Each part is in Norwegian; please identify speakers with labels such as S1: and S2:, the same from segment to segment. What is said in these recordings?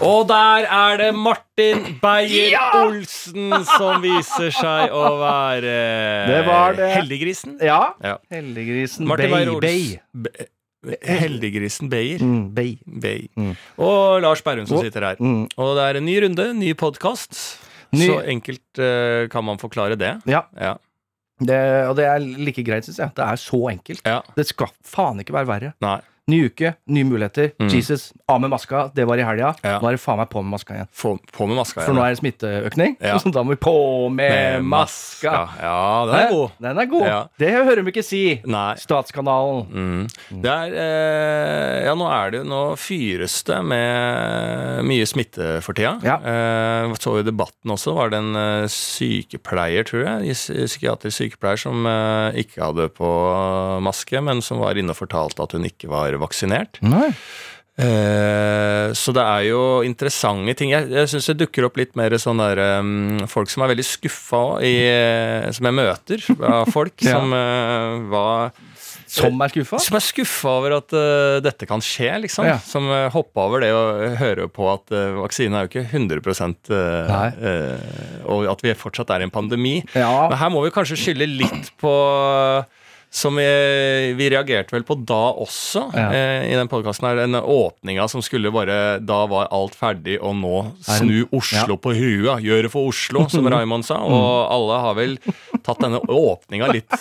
S1: Og der er det Martin Beyer-Olsen som viser seg å være
S2: Det var det.
S1: Heldiggrisen.
S2: Ja.
S1: Ja.
S2: Heldiggrisen
S1: Martin
S2: Bay. Bay.
S1: Heldiggrisen Beyer.
S2: Mm, Bay.
S1: Bay.
S2: Mm.
S1: Og Lars Berrum som sitter her.
S2: Mm.
S1: Og det er en ny runde, ny podkast.
S2: Ny-
S1: Så enkelt uh, kan man forklare det.
S2: Ja.
S1: Ja.
S2: Det, og det er like greit, syns jeg. Det er så enkelt.
S1: ja.
S2: Det skal faen ikke være verre.
S1: Nei.
S2: Ny uke, nye muligheter.
S1: Mm.
S2: Jesus, av med maska. Det var i helga.
S1: Ja.
S2: Nå er det faen meg på med maska igjen.
S1: Få på med maska
S2: For nå er det smitteøkning.
S1: Ja.
S2: Så da må vi på med, maska.
S1: Ja, den er
S2: Hæ?
S1: god.
S2: Den er god.
S1: Ja.
S2: Det hører vi ikke si.
S1: Nei.
S2: Statskanalen.
S1: Mm. Det er eh, Ja, nå er det Nå fyres det med mye smitte for tida.
S2: Ja.
S1: Eh, så i debatten også var det en eh, sykepleier, tror jeg, psykiatrisk sykepleier, som eh, ikke hadde på maske, men som var inne og fortalte at hun ikke var vaksinert.
S2: Nei.
S1: Eh, så det er jo interessante ting. Jeg, jeg syns det dukker opp litt mer sånn der um, Folk som er veldig skuffa òg, som jeg møter av folk
S2: Ja.
S1: som uh, var
S2: Som er skuffa?
S1: som er skuffa over at uh, dette kan skje, liksom.
S2: Ja.
S1: Som uh, hoppa over det og hører på at uh, vaksinen er jo ikke 100 uh. Og at vi fortsatt er i en pandemi.
S2: Ja.
S1: Men her må vi kanskje skylde litt på som vi, vi reagerte vel på da også,
S2: Ja.
S1: eh, i den podkasten her. Den åpninga som skulle bare Da var alt ferdig, og nå snu Oslo på huet. Gjøre for Oslo, som Raymond sa. Og alle har vel tatt denne åpninga litt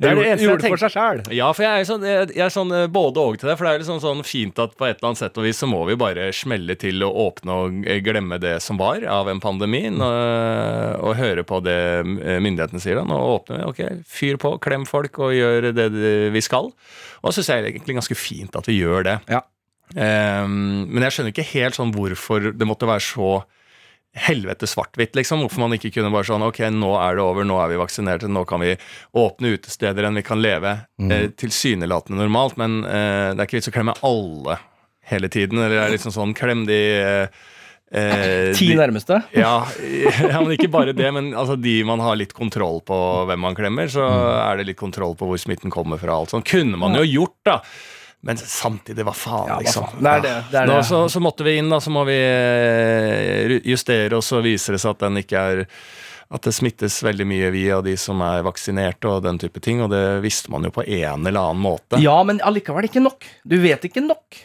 S2: Det er det eneste jeg tenker for seg sjæl.
S1: ja, for jeg er sånn, jeg jeg er sånn eh, både og til det. For det er liksom sånn fint at på et eller annet sett og vis så må vi bare smelle til og åpne og eh, glemme det som var av en pandemi, og, og høre på det eh, myndighetene sier. da. Nå åpner vi. Ok, fyr på, klem folk og gjør det det vi skal. Og så syns jeg egentlig ganske fint at vi gjør det.
S2: Ja.
S1: Um, men jeg skjønner ikke helt sånn hvorfor det måtte være så helvete svart-hvitt, liksom. Hvorfor man ikke kunne bare sånn Ok, nå er det over, nå er vi vaksinerte, nå kan vi åpne utesteder enn vi kan leve eh, tilsynelatende normalt. Men eh, det er ikke vits å klemme alle hele tiden. Eller det er liksom sånn Klem de eh, eh,
S2: Ti
S1: de-
S2: nærmeste.
S1: ja, ja, men ikke bare det, men altså de man har litt kontroll på hvem man klemmer, så er det litt kontroll på hvor smitten kommer fra. Alt sånn kunne man jo gjort, da. Men samtidig, hva faen,
S2: Ja, hva
S1: liksom.
S2: faen. Det er det, det er
S1: Nå, så, så måtte vi inn, da, så må vi eh, justere, og så viser det seg at den ikke er at det smittes veldig mye via de som er vaksinerte og den type ting, og det visste man jo på en eller annen måte.
S2: Ja, men allikevel ikke nok. Du vet ikke nok.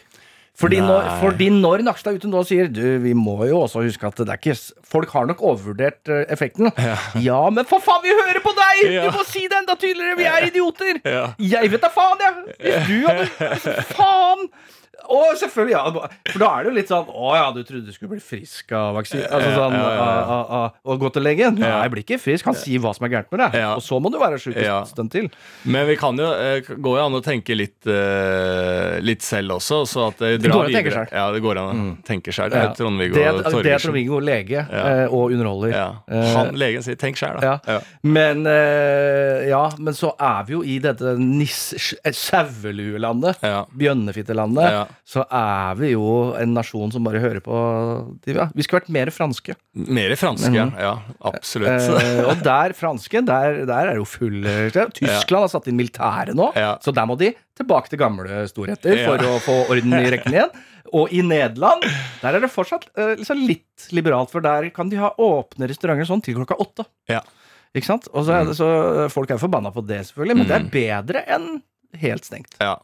S2: Fordi
S1: Nei.
S2: når, fordi når Nakstad ute nå og sier Du, vi må jo også huske at det er ikke Folk har nok overvurdert eh, effekten. Ja. men for faen, vi hører på deg!
S1: Ja.
S2: Du må si det enda tydeligere! Vi er idioter!
S1: Ja.
S2: Jeg vet da faen, jeg! Hvis du hadde Faen! Og selvfølgelig, ja. For da er det jo litt sånn Å ja, du trodde du skulle bli frisk av vaksine? Altså sånn Og gå til legen? Nei, jeg blir ikke frisk. Han sier hva som er gærent med deg. Og så må du være sjuk en stund til.
S1: Men vi kan jo, Gå går jo an å tenke litt, uh, litt selv også, så at det
S2: Det
S1: drar
S2: går an å tenke
S1: videre. Ja, det går an å tenke selv. Det er Trond-Viggo
S2: Det er, det er Trond-Viggo, lege eh, og underholder.
S1: Ja.
S2: Eh,
S1: Han, legen sier 'tenk sjæl', da.
S2: ja. Men, eh, ja, men så er vi jo i dette nis- eh, saueluelandet,
S1: Ja.
S2: bjønnefittelandet,
S1: Ja.
S2: Så er vi jo en nasjon som bare hører på ja, Vi skulle vært mer franske.
S1: Mer franske, ja. Absolutt.
S2: Eh, og der franske, der, der er det jo full Tyskland Tyskland har satt inn militæret nå,
S1: Ja.
S2: så der må de tilbake til gamle storheter
S1: Ja.
S2: for å få orden i rekken igjen. Og i Nederland der er det fortsatt eh, liksom litt liberalt, for der kan de ha åpne restauranter sånn til klokka åtte.
S1: Ja.
S2: Ikke sant? Og så, er det, så Folk er forbanna på det, selvfølgelig, men det
S1: Mm.
S2: er bedre enn helt stengt.
S1: Ja.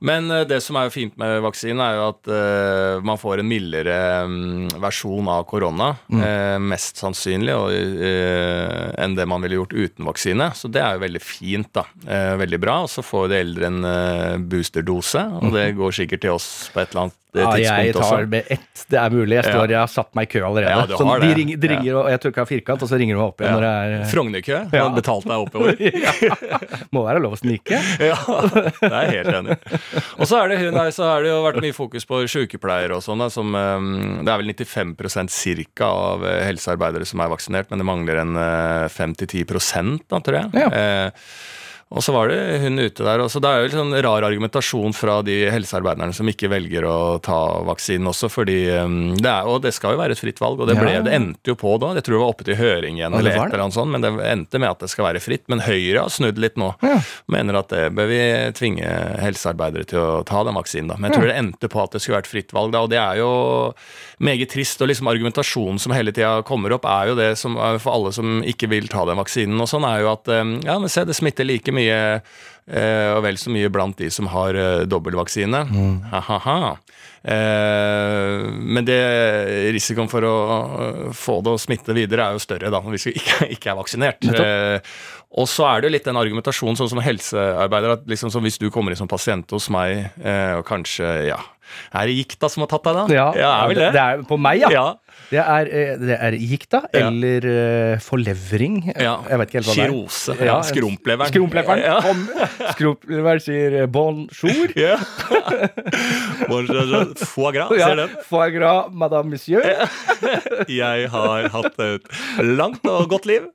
S1: Men eh, det som er jo fint med vaksinen, er jo at uh, man får en mildere um, versjon av korona.
S2: Mm.
S1: Uh, mest sannsynlig, og, uh, enn det man ville gjort uten vaksine. Så det er jo veldig fint, da. Veldig bra. Og så får de eldre en boosterdose, og
S2: Mm.
S1: det går sikkert til oss på et eller annet det
S2: Ja, jeg tar
S1: også.
S2: med ett. Det er mulig. Jeg står, jeg har satt meg i kø allerede.
S1: Ja,
S2: Sånn, de
S1: det.
S2: ringer, de ringer og jeg har firkant, og så ringer de meg opp igjen når det er
S1: Frognerkø.
S2: Ja.
S1: Han betalte deg oppover.
S2: Må være lov å snike.
S1: Ja, det er jeg helt enig. Og så er det, hun her, så har det jo vært mye fokus på sykepleiere og sånn. som, eh, Det er vel 95% cirka av eh, helsearbeidere som er vaksinert, men det mangler en eh, 5-10 da, tror jeg.
S2: Ja.
S1: Eh, og så var det hun ute der. og så Det er jo litt sånn rar argumentasjon fra de helsearbeiderne som ikke velger å ta vaksinen også, fordi um, det er, Og det skal jo være et fritt valg, og det, ble,
S2: Ja.
S1: det endte jo på da. Jeg tror det var oppe til høring igjen, eller et eller annet sånt, men det endte med at det skal være fritt. Men Høyre har snudd litt nå.
S2: Ja.
S1: Mener at det bør vi tvinge helsearbeidere til å ta den vaksinen, da. Men jeg tror det endte på at det skulle vært fritt valg, da, og det er jo meget trist. Og liksom argumentasjonen som hele tida kommer opp, er jo det som er for alle som ikke vil ta den vaksinen og sånn, er jo at um, ja, men se, det smitter like mye eh, og vel så mye blant de som har dobbeltvaksine. Ha-ha-ha. Eh, men det, risikoen for å få det og smitte videre er jo større da, hvis vi ikke, ikke er vaksinert. Eh, og så er det jo litt den argumentasjonen sånn som helsearbeider, at liksom hvis du kommer inn som pasient hos meg, eh, og kanskje, ja Er det gikta som har tatt deg, da?
S2: Ja,
S1: er vel det?
S2: det er på meg, ja.
S1: ja.
S2: Det er, eh, det er gikta eller ja. forlevring.
S1: Ja.
S2: Jeg vet ikke helt hva det er.
S1: Kirose. Ja, skrumpleveren.
S2: Skrumpleveren
S1: Ja.
S2: Skrumpleveren sier eh, bonjour.
S1: Ja. Bonjour, Foie gras,
S2: Ja,
S1: ser den?
S2: foie gras, madame monsieur.
S1: Jeg har hatt et langt og godt liv.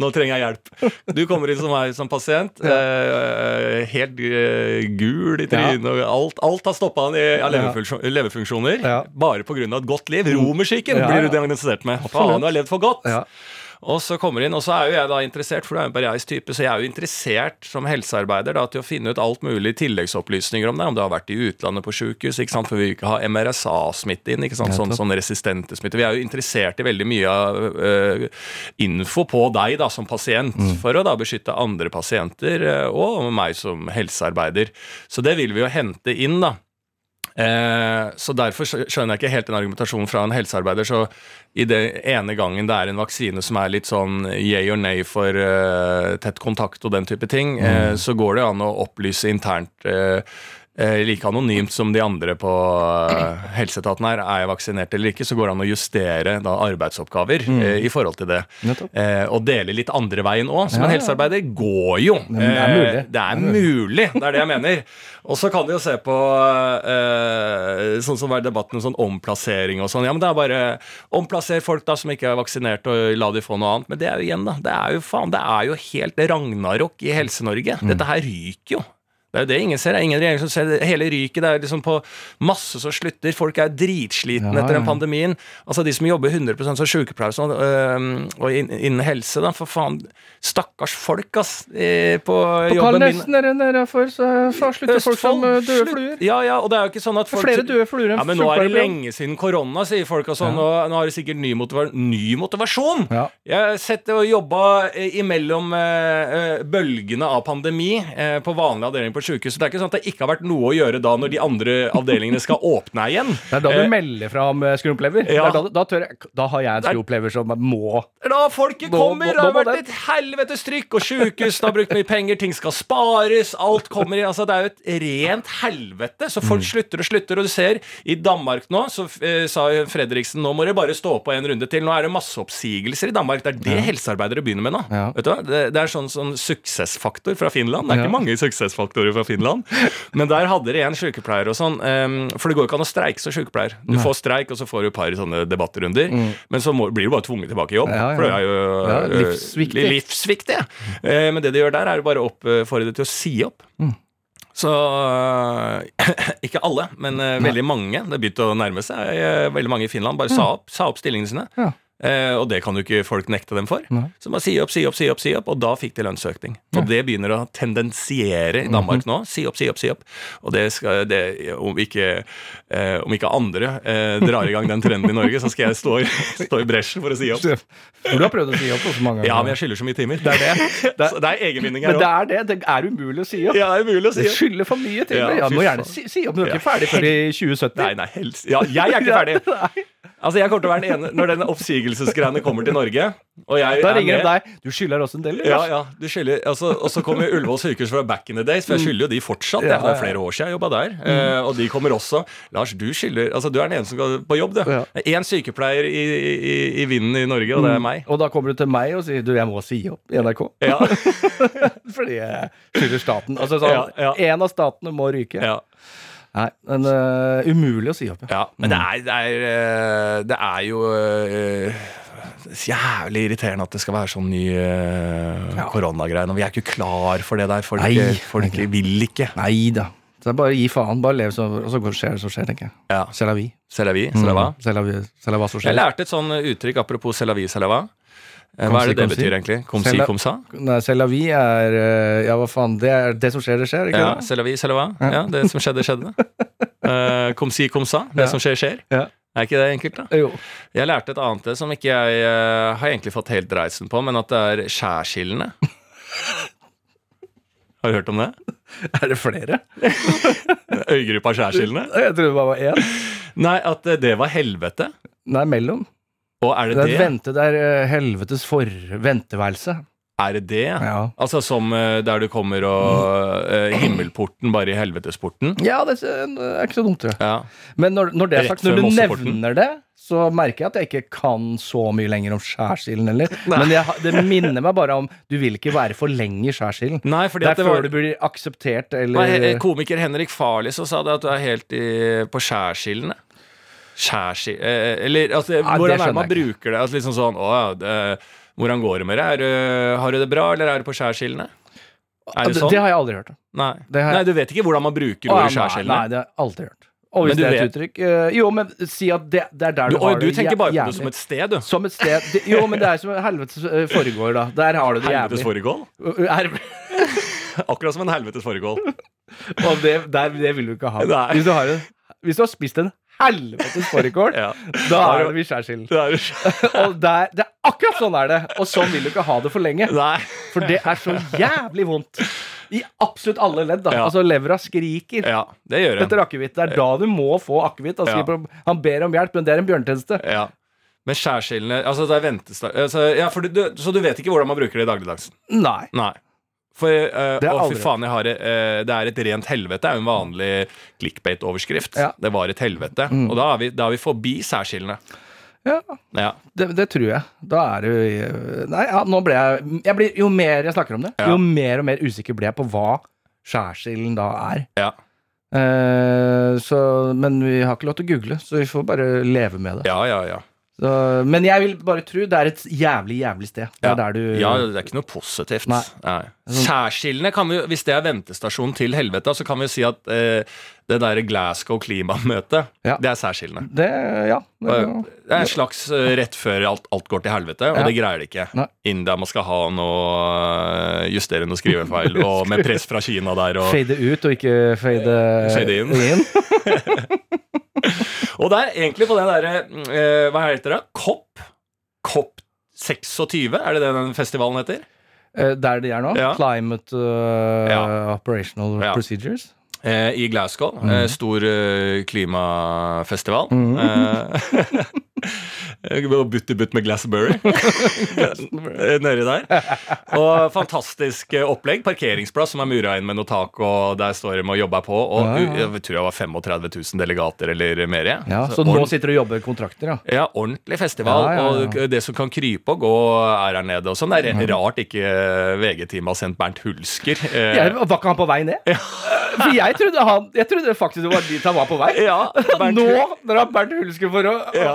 S1: Nå trenger jeg hjelp. Du kommer inn som meg som pasient. Eh, helt eh, gul i trynet. og Alt, alt har stoppa i av leverfunksjon- leverfunksjoner.
S2: Ja.
S1: Bare pga. et godt liv.
S2: Romersyken!
S1: Blir du diagnostisert med. Faen, du har levd for godt.
S2: Ja.
S1: Og så kommer inn, og så er jo jeg da interessert, for du er jo en bereist type, så jeg er jo interessert som helsearbeider da, til å finne ut alt mulig tilleggsopplysninger om deg, om du har vært i utlandet på sjukehus, for vi vil ikke ha MRSA-smitte inn, ikke sant, sånn, sånn resistente smitte. Vi er jo interessert i veldig mye av øh, info på deg da, som pasient, for å da beskytte andre pasienter, uh, og meg som helsearbeider. Så det vil vi jo hente inn, da. Eh, så Derfor skjønner jeg ikke helt den argumentasjonen fra en helsearbeider. Så i det ene gangen det er en vaksine som er litt sånn yay or nay for eh, tett kontakt og den type ting, eh, så går det an å opplyse internt like anonymt som de andre på eh, helseetaten her. Er jeg vaksinert eller ikke, så går det an å justere da, arbeidsoppgaver eh, i forhold til det. Eh, og dele litt andre veien òg. Som
S2: Ja,
S1: en
S2: ja.
S1: helsearbeider går jo.
S2: men det er.
S1: Eh, det er mulig, det er det jeg mener. Og så kan de jo se på eh, sånn som var debatten om sånn omplassering og sånn. Ja, men det er bare omplasser folk da som ikke er vaksinert, og la de få noe annet. Men det er jo igjen, da. Det er jo faen, det er jo helt ragnarok i Helse-Norge.
S2: Mm.
S1: Dette her ryker jo. Det er jo det ingen ser. Det er ingen regjering som ser det. Hele ryket. Det er liksom på masse som slutter. Folk er dritslitne
S2: Ja,
S1: etter den pandemien. Altså De som jobber 100 som sykepleiere sånn, og inn- innen helse, da. For faen. Stakkars folk, ass. eh, På,
S2: På
S1: jobben min.
S2: Er det nedafor, så så slutter folk som eh, døde fluer.
S1: Ja, ja, og det er jo ikke sånn at folk
S2: flere døde fluer enn
S1: Ja, men nå er det lenge siden korona, sier folk og sånn. Og nå har de sikkert ny, motiva ny motivasjon.
S2: Ja.
S1: Jeg har sett det og jobba eh, imellom eh, bølgene av pandemi eh, på vanlig avdeling på sykehus. Det er ikke sånn at det ikke har vært noe å gjøre da når de andre avdelingene skal åpne igjen.
S2: Det er da du
S1: Eh,
S2: melder fra om eh, skrumplever.
S1: Ja.
S2: Da, da, tør jeg, da har jeg en skrumplever som må
S1: Da folket kommer!
S2: nå-
S1: Det har vært et helvetes trykk, og sjukehusene har brukt mye penger, ting skal spares, alt kommer i Altså, det er jo et rent helvete, så
S2: Mm.
S1: folk slutter og slutter. Og du ser, i Danmark nå, så eh, sa Fredriksen nå må dere bare stå på en runde til. Nå er det masseoppsigelser i Danmark. Det er det helsearbeidere begynner med nå.
S2: Ja.
S1: Vet du hva? Det, det er sånn, sånn suksessfaktor fra Finland. Det er
S2: Ja.
S1: ikke mange suksessfaktorer fra Finland. Men der hadde de en sykepleier og sånn. ehm, for det går ikke an å streike som sykepleier. Du får streik, og så får du et par sånne debattrunder. Men så må, blir du bare tvunget tilbake i jobb.
S2: Mm. Ja, ja.
S1: For det er jo
S2: Ja,
S1: øh,
S2: livsviktig.
S1: livsviktig. Eh, men det de gjør der, er jo bare å oppfordre til å si opp.
S2: Mm.
S1: Så øh, Ikke alle, men veldig mange. Det begynte å nærme seg. veldig mange i Finland bare sa opp, sa opp stillingene sine. Eh, og det kan jo ikke folk nekte dem for.
S2: Nei.
S1: Så bare si opp, si opp, si opp, si opp, og da fikk de lønnsøkning. Og det begynner å tendensiere i Danmark nå. Si opp, si opp, si opp. Og det skal det, om, ikke, eh, om ikke andre eh, drar i gang den trenden i Norge, så skal jeg stå i, stå i bresjen for å si opp.
S2: For du har prøvd å si opp også mange ganger.
S1: Ja, men jeg skylder så mye timer.
S2: Det er det. Det
S1: Så det er egenvinning
S2: Men
S1: her
S2: det er det. Det er umulig å si opp.
S1: Ja, det er umulig å si
S2: Det
S1: opp.
S2: skylder for mye timer.
S1: Ja,
S2: Ja,
S1: du
S2: må gjerne si, si opp, men du er ikke ferdig før i 2070.
S1: Nei, nei, helst. Ja, jeg er ikke ferdig.
S2: Nei.
S1: Altså, jeg kommer til å være den ene Når den oppsigelsesgreiene kommer til Norge, og jeg
S2: Da
S1: er
S2: ringer de deg. Du skylder oss en del.
S1: Ja, ja, du skylder altså, Og så kommer Ullevål sykehus fra back in the days, for jeg skylder jo de fortsatt.
S2: Ja,
S1: det er flere år siden jeg jobba der. Eh, og de kommer også. Lars, du skylder Altså, du er den ene som skal på jobb, du.
S2: Ja.
S1: Det Én sykepleier i, i, i vinden i Norge, og det er meg.
S2: Og da kommer du til meg og sier du, jeg må si opp i NRK.
S1: Ja,
S2: Fordi jeg skylder staten. Altså sånn,
S1: Ja, ja.
S2: En av statene må ryke.
S1: ja,
S2: Nei, men uh, umulig å si opp. Ja.
S1: Men det er, det er, eh, det er jo uh, jævlig irriterende at det skal være sånn ny uh, koronagreie. Vi er ikke klar for det der. Folk,
S2: Nei,
S1: folk
S2: ikke.
S1: vil ikke.
S2: Nei da. Så det er bare gi faen. Bare lev, så, og så skjer det som skjer, tenker jeg.
S1: Ja.
S2: Selavi. Selavi, vie.
S1: C'est la vie, c'est la va.
S2: Mm. C'est selava som som
S1: Jeg lærte et sånn uttrykk apropos selavi, la Hva er det det betyr egentlig? Kom si, kom sa?
S2: Nei, c'est la vie er øh, Ja, hva faen. Det er det som skjer, det skjer, ikke
S1: Ja,
S2: det?
S1: c'est la vie, c'est la va. Ja, det som skjedde, skjedde. Eh, kom si, kom sa. Det
S2: Ja.
S1: som skjer, skjer.
S2: Ja.
S1: Er ikke det enkelt, da?
S2: Jo.
S1: Jeg lærte et annet som ikke jeg uh, har egentlig fått helt dreisen på, men at det er skjærskillene. Har du hørt om det?
S2: Er det flere?
S1: Øygruppa skjærskillene?
S2: Jeg trodde det bare var én.
S1: Nei, at eh, det var helvete.
S2: Nei, mellom.
S1: Og er
S2: Det
S1: det
S2: er et vente, det er øh, helvetes for venteværelse.
S1: Er det det?
S2: Ja.
S1: Altså som eh, der du kommer og eh, Himmelporten bare i helvetesporten?
S2: Ja, det er ikke så dumt, jeg.
S1: Ja.
S2: Men når, når det er sagt, når du nevner det, så merker jeg at jeg ikke kan så mye lenger om skjærsilden heller. Men jeg, det minner meg bare om du vil ikke være for lenge i skjærsilden.
S1: Nei, fordi
S2: Det er
S1: det
S2: før
S1: var
S2: du blir akseptert eller
S1: Nei, komiker Henrik Farli så sa det at du er helt i, på skjærskillene. Skjærski... Eh, eller altså,
S2: Ja,
S1: hvordan er det man bruker det? Altså, liksom sånn Å ja, det, hvordan går det med deg? Er, har du det bra, eller er du på skjærskillene? Er det
S2: det,
S1: sånn?
S2: det har jeg aldri hørt.
S1: Nei.
S2: det har jeg-
S1: Nei, du vet ikke hvordan man bruker ordet
S2: ja, nei, det har jeg aldri hørt. Og hvis
S1: Men
S2: det er et
S1: vet-
S2: uttrykk uh, Jo, men si at det, det er der
S1: Du,
S2: du, har
S1: det. du tenker bare på det som et sted, du.
S2: Som et sted det, Jo, men det er som helvetes eh, foregår, da. Der har du det
S1: Helvetes
S2: jævlig.
S1: fårikål?
S2: Er,
S1: Akkurat som en helvetes foregår.
S2: og det, der, det vil du ikke ha. Hvis du har, en, hvis du har spist en helvetes fårikål,
S1: Ja.
S2: da er det vi skjærsilden.
S1: Det er
S2: Og der, det er akkurat sånn er det. Og sånn vil du ikke ha det for lenge.
S1: Nei.
S2: For det er så jævlig vondt. I absolutt alle ledd. da
S1: Ja.
S2: Altså Levra skriker
S1: Ja, det gjør
S2: etter akevitt. Det er da du må få akevitt.
S1: Ja.
S2: han ber om hjelp, men det er en bjørnetjeneste.
S1: Ja. Men skjærsildene Altså, altså, ja, du, Så du vet ikke hvordan man bruker det i dagligdags?
S2: Nei.
S1: Nei. For, uh,
S2: Det er
S1: å, fy faen, har, det, eh, det er et rent helvete. Det er jo en vanlig clickbait-overskrift.
S2: Ja.
S1: Det var et helvete. Og da er vi, da er vi forbi særskillene.
S2: Ja,
S1: Ja.
S2: det, det tror jeg. Da er du jo Nei, ja, nå ble jeg, jeg blir, Jo mer jeg snakker om det,
S1: Ja.
S2: jo mer og mer usikker blir jeg på hva skjærsilden da er.
S1: Ja.
S2: Eh, så, men vi har ikke lov til å google, så vi får bare leve med det.
S1: ja, ja, ja.
S2: Så, men jeg vil bare tro det er et jævlig, jævlig sted. Det
S1: Ja.
S2: der du
S1: ja, det er ikke noe positivt.
S2: Nei.
S1: Skjærskillene kan vi, Hvis det er ventestasjonen til helvete, så kan vi si at eh, det derre Glasgow-klimamøtet,
S2: Ja.
S1: det er særskillende.
S2: Det, ja. Det,
S1: Det er en slags eh, rett før alt, alt går til helvete, og
S2: Ja.
S1: det greier de ikke.
S2: Nei.
S1: India må skal ha noe eh, justere noe skrivefeil, og med press fra Kina der. Og,
S2: Fade ut og ikke fade,
S1: Fade inn. og det er egentlig på den derre eh, Hva heter det? COP? COP 26, er det det den festivalen heter?
S2: Eh, Der de er nå? Climate uh. Operational. Procedures?
S1: Eh, I Glasgow.
S2: Mm.
S1: Eh, stor eh, klimafestival. Eh, butt i butt med Glassbury. Eh, Nedi der. Og fantastisk eh, opplegg. Parkeringsplass som er mura inn med noe tak, og der står de og jobber på. Og
S2: Ja, ja.
S1: jeg tror jeg var 35 000 delegater eller mer.
S2: Ja, så nå sitter du og jobber kontrakter, ja.
S1: ja, ordentlig festival.
S2: Ja, ja, ja.
S1: Og det som kan krype og gå, er her nede. Og sånn. Det er rart ikke VG-teamet har sendt Bernt Hulsker. Ja,
S2: Jeg, var ikke han på vei ned? For jeg trodde, han, jeg trodde faktisk det var dit han var på vei.
S1: ja, Bernt
S2: Nå
S1: drar
S2: når han Bernt Hulsker for å,
S1: Ja.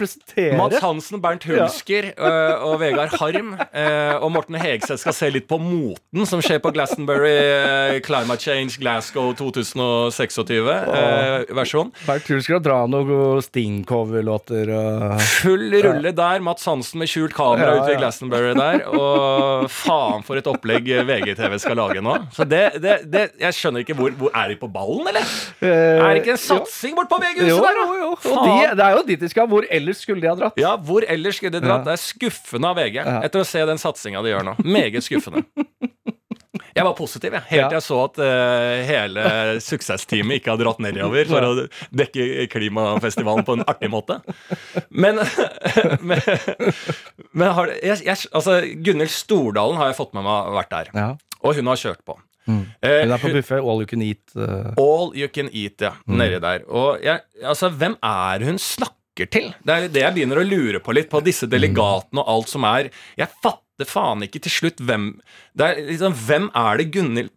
S2: Representere
S1: Mats Hansen, Bernt Hulsker ja. og Vegard Harm øh, og Morten Hegseth skal se litt på moten som skjer på Glastonbury øh, Climate Change Glasgow 2026-versjon.
S2: Bernt Hulsker har dra noen Sting-coverlåter og
S1: Full rulle der. Mats Hansen med skjult kamera
S2: Ja,
S1: ute
S2: ved.
S1: Glastonbury der. Og faen for et opplegg VGTV skal lage nå. Så det, det, det Jeg skjønner ikke hvor, hvor Er de på ballen, eller?
S2: Eh,
S1: Er det ikke en satsing bort på VG-huset der, da?
S2: jo, jo. Og de, det er jo dit de skal. Hvor ellers skulle de ha dratt?
S1: Ja, hvor ellers skulle de dratt?
S2: Ja.
S1: Det er skuffende av VG etter å se den satsinga de gjør nå. Meget skuffende. Jeg var positiv, jeg. Helt til jeg så at uh, hele suksessteamet ikke hadde dratt nedover for å dekke klimafestivalen på en artig måte. Men, men, men har, jeg, jeg, altså, Gunhild Stordalen har jeg fått med meg vært der.
S2: Ja.
S1: Og hun har kjørt på.
S2: Mm.
S1: Eh,
S2: Hun er på buffé. All you can eat. Uh.
S1: All you can eat, ja. Nedi der. Og jeg, altså, hvem er hun snakker til? Det er det jeg begynner å lure på litt, på disse delegatene og alt som er. Jeg fatter faen ikke til slutt hvem det er liksom, Hvem er det Gunhild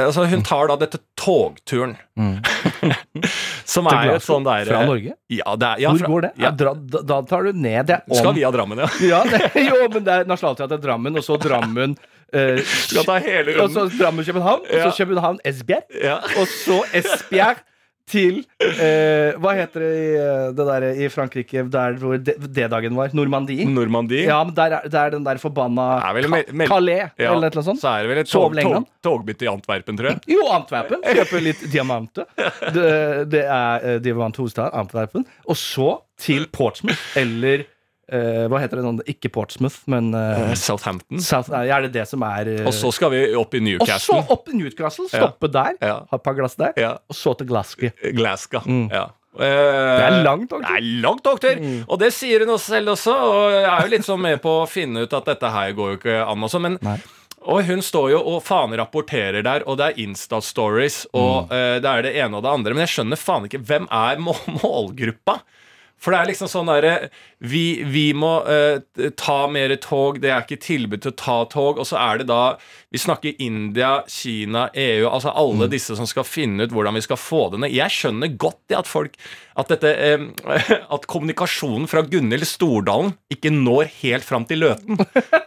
S1: Altså, hun tar da dette togturen. som er jo et sånn der
S2: Fra Norge?
S1: Ja, det er, ja,
S2: Hvor
S1: fra-
S2: går det?
S1: Ja,
S2: da, da tar du ned. Det
S1: skal via Drammen, ja.
S2: Ja, det, jo, men det er Nationaltheatret Drammen, og så Drammen Uh,
S1: Skal ta hele
S2: Og så. Drammen-København, og så København-Esbjerg,
S1: Ja.
S2: og så Esbjerg til eh, Hva heter det eh, det der i Frankrike der hvor D-dagen var? Normandie?
S1: Normandie.
S2: Ja, men der er, det er den der forbanna Calais,
S1: Ja,
S2: eller noe sånt.
S1: Så er det vel et tog, tog, togbytte i Antwerpen, tror jeg.
S2: Jo, Antwerpen. Kjøpe litt diamanter. Det, det er eh, diamanthovedstad, Antwerpen. Og så til Portsmouth, eller eh, Hva heter det sånn? Ikke Portsmouth, men uh,
S1: Southampton.
S2: South, ja, er det det som er uh,
S1: Og så skal vi opp i
S2: og så
S1: Newcastle.
S2: opp i Newcastle, stoppe der,
S1: Ja.
S2: ha et par glass der,
S1: Ja.
S2: og så til Glasgow.
S1: Glasgow.
S2: Mm.
S1: Ja.
S2: Det
S1: Det
S2: er langt òg.
S1: Det er langt togtur!
S2: Mm.
S1: Og det sier hun også selv også, og jeg er jo litt sånn med på å finne ut at dette her går jo ikke an også, men og hun står jo og faen rapporterer der, og det er Insta-stories, og
S2: Mm.
S1: uh, det er det ene og det andre. Men jeg skjønner faen ikke hvem er målgruppa. For det er liksom sånn derre vi, vi må uh, ta mer tog, det er ikke tilbud til å ta tog. Og så er det da Vi snakker India, Kina, EU, altså alle
S2: Mm.
S1: disse som skal finne ut hvordan vi skal få det ned. Jeg skjønner godt at folk At dette uh, At kommunikasjonen fra Gunhild Stordalen ikke når helt fram til Løten.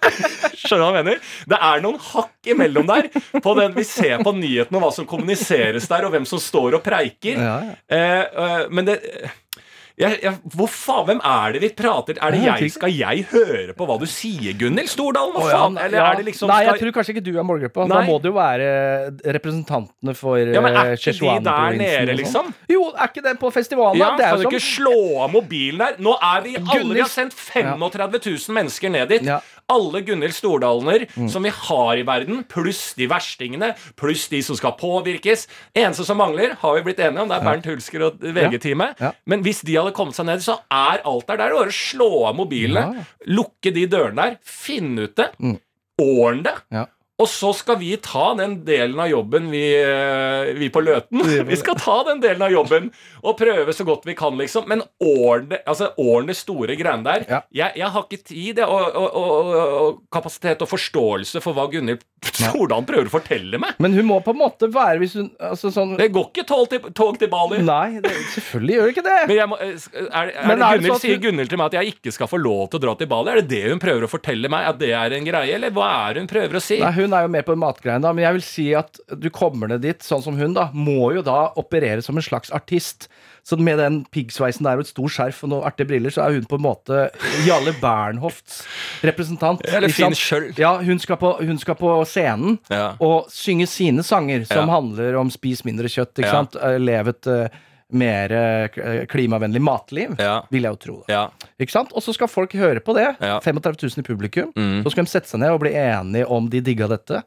S1: Skjønner du hva jeg mener? Det er noen hakk imellom der. På den Vi ser på nyhetene og hva som kommuniseres der, og hvem som står og preiker.
S2: Ja, ja.
S1: Uh, men det jeg, jeg, hvor faen, Hvem er det vi prater Er det
S2: Jeg.
S1: Skal jeg høre på hva du sier, Gunhild Stordalen? Hva faen? Eller
S2: ja.
S1: er det liksom
S2: Nei, jeg tror kanskje ikke du er målgruppa. Da må det jo være representantene for
S1: ja, men Er
S2: eh,
S1: ikke de der nede,
S2: sånn.
S1: liksom?
S2: Jo, er ikke det på festivalen?
S1: Ja,
S2: det er
S1: Kan du ikke slå av mobilen der? Nå er vi
S2: Gunhild-
S1: Vi har sendt 35 000 mennesker ned dit.
S2: Ja. Mm.
S1: Alle Gunhild Stordalener som vi har i verden, pluss de verstingene, pluss de som skal påvirkes. Eneste som mangler, har vi blitt enige om, det er Bernt Hulsker og VG-teamet.
S2: Ja.
S1: Men hvis de hadde kommet seg ned, så er alt der. Det er bare å slå av mobilene,
S2: Ja.
S1: lukke de dørene der, finne ut det,
S2: Mm.
S1: ordne det. Og så skal vi ta den delen av jobben, vi, eh, vi på Løten. Vi skal ta den delen av jobben og prøve så godt vi kan, liksom. Men ordne, altså, ordne store greiene der
S2: Ja.
S1: jeg, jeg har ikke tid og, og, og, og kapasitet og forståelse for hva Gunhild Stordalen prøver å fortelle meg.
S2: Men hun må på en måte være hvis hun altså sånn
S1: Det går ikke tog til, tog til Bali.
S2: Nei, det, selvfølgelig gjør det ikke det.
S1: Men må, er, er det
S2: er det
S1: Gunhild,
S2: sånn at
S1: sier
S2: Gunnhild
S1: Gunhild til meg at jeg ikke skal få lov til å dra til Bali? Er det det hun prøver å fortelle meg? At det er en greie? Eller hva er det hun prøver å si?
S2: Nei, Hun er jo mer på matgreiene, da, men jeg vil si at du kommer ned dit, sånn som hun, da, må jo da operere som en slags artist. Så med den piggsveisen der og et stort skjerf og noen artige briller, så er hun på en måte Jalle Bernhofts representant.
S1: Eller Finn
S2: sant? Ja, hun skal, på, hun skal på scenen
S1: Ja.
S2: og synge sine sanger, som
S1: Ja.
S2: handler om spis mindre kjøtt, ikke sant? Eh, Lev et eh, mer eh, klimavennlig matliv,
S1: Ja.
S2: vil jeg jo tro.
S1: Ja.
S2: Ikke sant? Og så skal folk høre på det.
S1: Ja.
S2: 35 000 i publikum.
S1: Mm.
S2: Så skal de sette seg ned og bli enige om de digga dette.